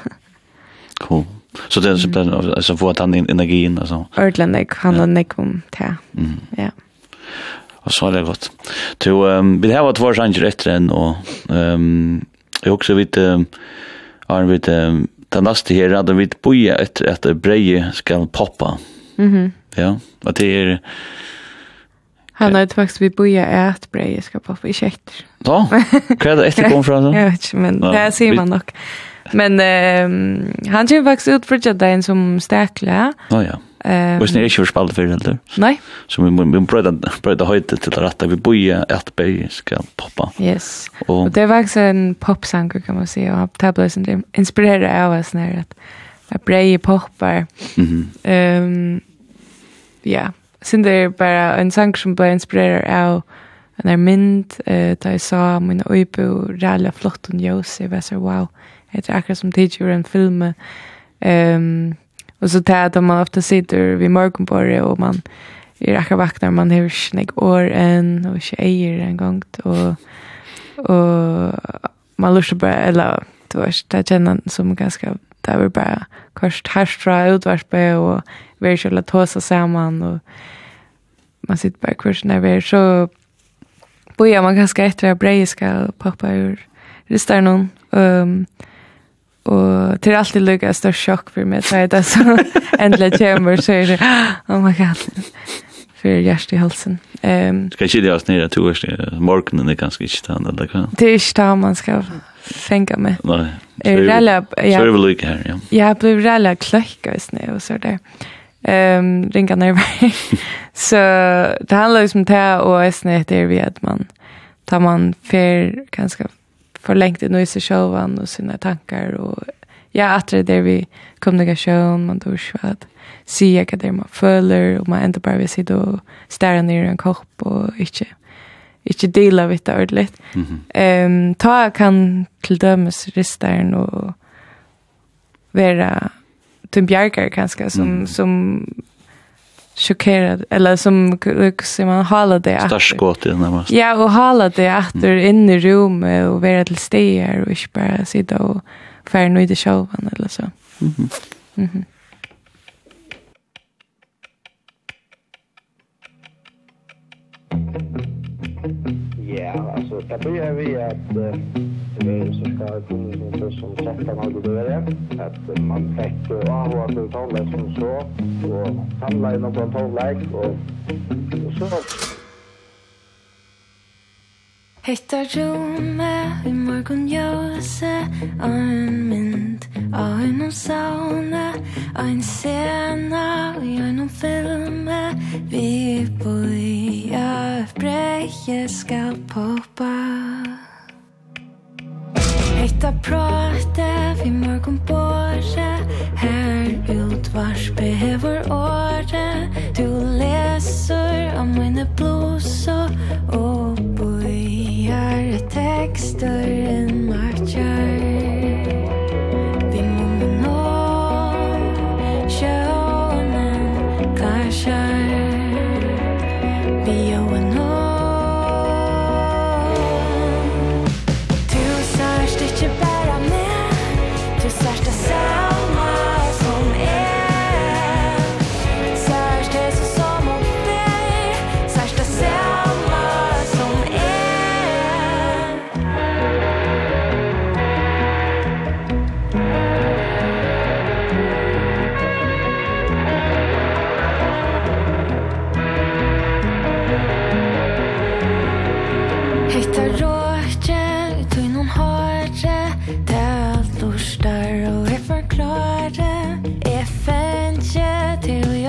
Cool. Så det är så där alltså få att han energin alltså. Ordlandic handlar ja. om det. Mm. Ja. Og så er det godt. Så um, vi har vært vår sanger etter enn, og um, jeg også vet, um, har vi um, den neste her, at vi bøyer etter at breie skal poppa. Mm -hmm. Ja, og det er... Han har faktisk vi bøyer at breie skal poppa, ikke etter. Ja, hva er det etter kom fra? Jeg vet ikke, men ja, det sier man nok. Men um, han kommer faktisk ut for Jadain som stekler. Å oh, ja. Ehm. Och sen är det ju spalt för det. Nej. Så vi vi bröda bröda höjde till det rätta vi boja ett bäj ska poppa. Yes. Och, och det var också en popsång kan man säga och tablet som inspirerade av oss när att att breje poppar. Mhm. Ehm ja, sen det bara en sång som blev inspirerad av en där mynd eh där jag sa min öbo rälla flott och ljus jag var så wow. Det är akkurat som det tidigare en film. Ehm um, Och så tar det man ofta sitter vid morgonborre och man är akkurat vaknar man har snägg år än och tjejer en gång och och man lustar bara eller du vet det känner som ganska det var bara kort härstra utvarspe och vi är ta tåsa samman och man sitter bara kurs när vi är så bojar man ganska efter att brejer ska poppa ur ristar någon um, Og det er alltid lukket et størst sjokk for meg, så er det så (laughs) endelig kommer, så er det, (gasps) oh my god, for hjertet i halsen. Um, skal ikke det oss nere to års, morgenen er ganske ikke tann, eller hva? Det er ikke tann man skal fenga med. Nei, så er det vel lukket her, ja. Jeg blir rella kløkka i snø, og så er det um, ringa nærmere. (laughs) så det handler liksom om det, og i det er vi at man, tar man fer ganske förlängt in i sig självan och sina tankar och ja, att det där vi kommunikation, man tror ju att se vad det är man följer och man ändå bara vill sitta och stära ner en kopp och inte inte dela vitt ordentligt. Mm -hmm. um, ta kan till dömes ristaren och vara typ bjärkar kanske som, mm. som chockerad eller som som man hala det att starskott i närmast. Ja, och hålla det att mm. in i rummet och vara till stegar och inte bara sitta och färra nu i det showen eller så. Mhm. Mm mhm. Mm Ja, alltså, det börjar vi att... Uh det så ska jag kunna som sätta mig och börja. Att man fick av avhålla till tonlägg som så. Och samla in någon tonlägg. Och, och så. Hetta rúme við morgun jóse ein mynd ein um sauna ein sena í einum filme við boya brekkje skal poppa Hetta a prate vi morgon båre Her utvarspe hevor åre Du leser om mine blåsa Og bojar tekster en martjar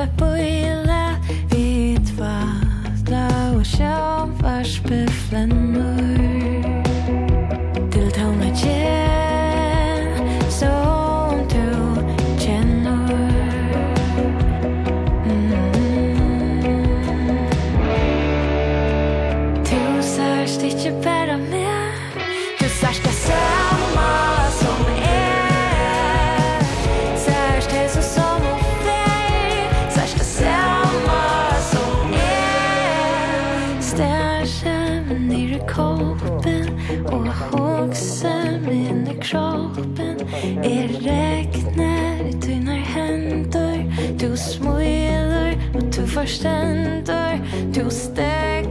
я пыла вид вас да ушам ваш бефленур förständer Du stänger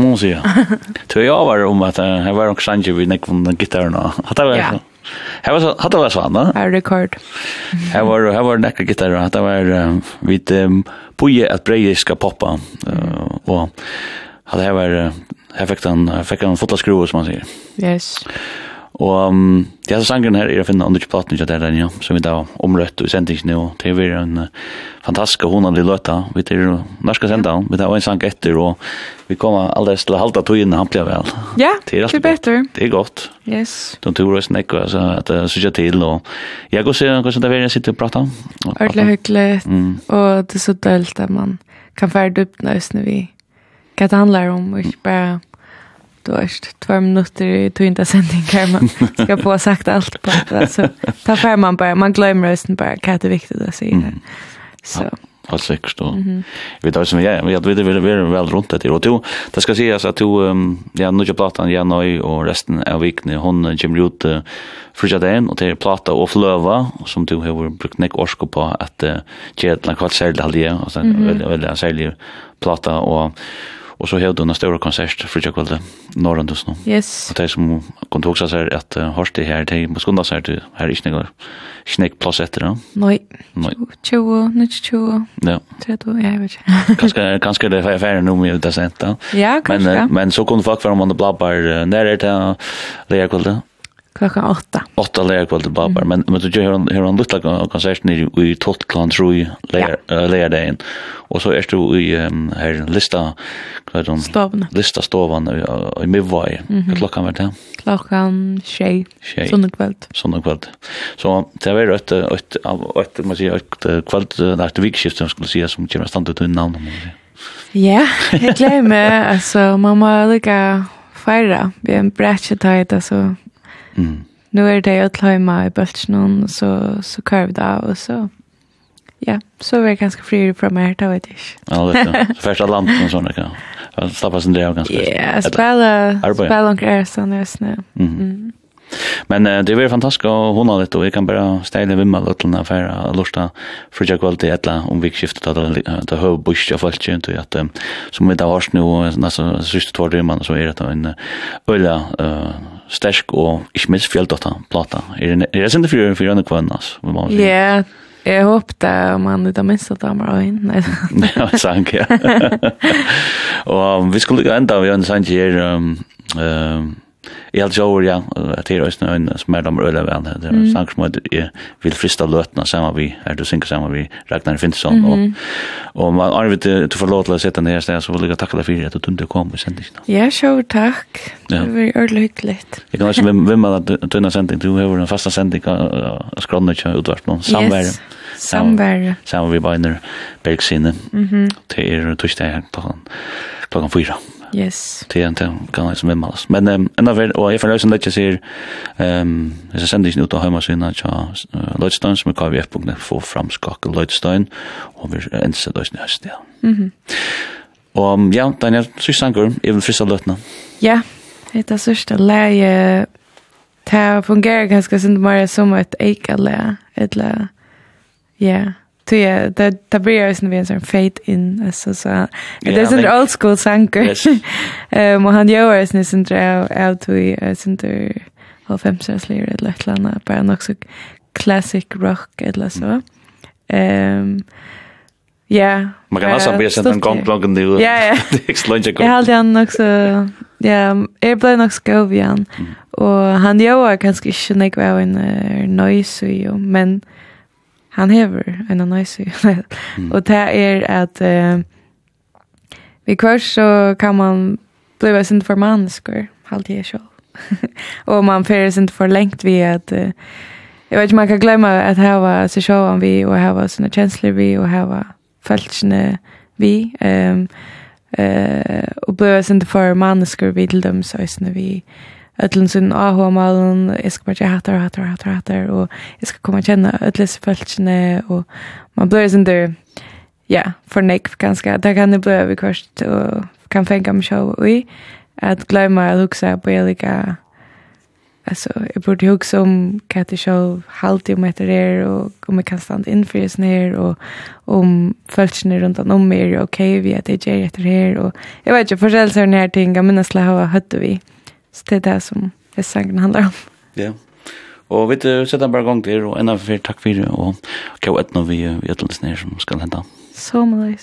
kan man säga. (laughs) Tror jag var om att här var också sanje vid nek från gitarren. Hade var så. Här var så hade var så va? Är rekord. Här var här var näck gitarr hade var vid poje att breje ska poppa. Och hade här var här fick han fick han fotla skruva som man säger. Yes. Og um, det er sangen her er å finne under platen til den, ja, som vi da omrøtt og sendte ikke nå. Det er en uh, fantastisk honande løta. Vi er norska senda, vi tar en sang etter, og vi kommer alldeles til å halda togene, han blir vel. Ja, det er bedre. Det er godt. Yes. De tror oss nekker, altså, at det synes jeg til, og jeg går og ser hvordan det er jeg sitter og prater. Ordentlig hyggelig, mm. og det er så dølt at man kan være dypt nøysene vi hva det handler om, og ikke bare du vet, två minuter i tvinta sändningar man ska få sagt allt på det. Alltså, ta för man bara, man glömmer rösten bara, kan det viktigt att säga det. Så. Ja. Allt säkert då. Vi tar som jag, vi hade vi vidare vidare väl runt det. Och då, det ska sägas att då, ja, nu är platan igen och resten av vikne, hon kommer ut uh, första dagen och det är plata och flöva som du har brukt nek orsko på att uh, ge ett kvart särlig halvje och sen mm -hmm. väldigt särlig plata och Og så hevde hun en større konsert för jag kvällde norrant hos. Yes. Og de som kunde också seg at uh, hörst her, de må måste seg til her här är snägg snägg plus efter då. Nej. Nej. Tjugo, nu. Ja. (laughs) Det då jag vet. ikke. kanskje, kanskje det er færre nu med det sent da. Ja, kanske. Men men så kunne folk være om man blabbar när det där jag kvällde klockan åtta. Åtta läger på Babar, men men du gjør hon hon lutla konsert ner i Tottland tror jeg, läger ja. läger Og så er du i um, her lista hva er det? stovan. Lista stovan i Midway. Mm Klockan var det? Klockan 6. Sån kväll. Sånne kväll. Så det är et, et, et, man säger det er et vikskift, som skulle si, som kommer stanna till namn. Ja, jag glömmer alltså må lika fira. Vi är en brächet här alltså Mm. Nu är det att hemma i bultsen så så kör vi där och så ja, så är det ganska fri från mig här, vet jag. Ja, det är (laughs) det. Första landet och sådana kan. Stappas en del ganska. Ja, spela, spela och är sån just nu. Mhm. Men uh, det var fantastiskt och hon har lite och jag kan bara ställa vimma lutlarna för att lusta fridja kvalitet etla om vi skiftet att det har busch av folk inte att som vi där har nu nästa sista två dygn så är det en ölla eh stark och ich miss fällt då plata. Är det är sen för för en kvann alltså. Ja. Jag hoppade om man inte har missat dem här in. Nej, det var (laughs) sant, ja. (laughs) um, vi skulle enda vi har en sang her, um, um, Jeg helt sjåver, ja, at det er også en som er damer øyla vel. Det er en sang som jeg vil frista løtene sammen vi, er du synker sammen vi, Ragnar Finnsson. Mm -hmm. og, og man arvet til å lov til å sette den her stedet, så vil jeg takke deg for at du tunde kom i sendingen. Ja, sjåver, takk. Ja. Det var ordentlig hyggelig. Jeg kan også vimma at tunne sending, du har en fasta sending av skrånne ikke utvart noen samvære. Samvære. Samvære vi beiner Bergsine. Mm -hmm. Det er torsdag klokken fyra. Yes. Det är inte kan liksom vem alls. Men um, en av och jag förlösen det jag ser ehm det är sändigt ut av hemma sina ja Lloydstein som kan vi få punkt för framskak Lloydstein och vi ens så där nästa. Mhm. Och ja, den är så sankur, jag vill frissa lötna. Ja. Det är sista läge Det fungerar ganska synd mer som ett eikalä, eller, ja, Så ja, det det blir ju en sån fade in alltså så det är en old school sanker. Ehm och han gör ju sin central out vi där av femsläger eller ett landa bara något så classic rock eller så. Ehm Ja. Man kan alltså bli sendt en gång klockan det. Ja, ja. (laughs) Det er ikke lunge Jeg han också så... Ja, jeg ble nok skov igjen. Och han gjør kanskje ikke nek var en noise ju, men han hever en nice mm. och det är att uh, vi kurs så kan man bli sin förmanskor halt det så (laughs) och man färdas inte för längt vi att uh, jag vet inte man kan glömma att här var så show vi och här var såna känslor vi och här var fältsne vi ehm um, eh uh, och blev det för manskor vi till dem så är vi ödlen sin AH-malen, jag ska bara säga hattar, hattar, hattar, hattar och jag ska komma och känna ödles fältsene och man blir sån där ja, förnäck ganska, där kan det bli överkvart och kan fänga mig själv i att glömma att huxa på olika alltså jag borde huxa om vad jag själv halte om efter er och om jag kan stanna in för oss ner och om fältsene runt om mig är okej vi att det är efter det här och jag vet inte, försäljelse av den ting jag minns att jag har hört det vi Så det er det som det sangen handler om. Ja. Og vi setter bare gang til, og enda for takk for det, og hva er det vi, vi er til som skal hente. Så mye.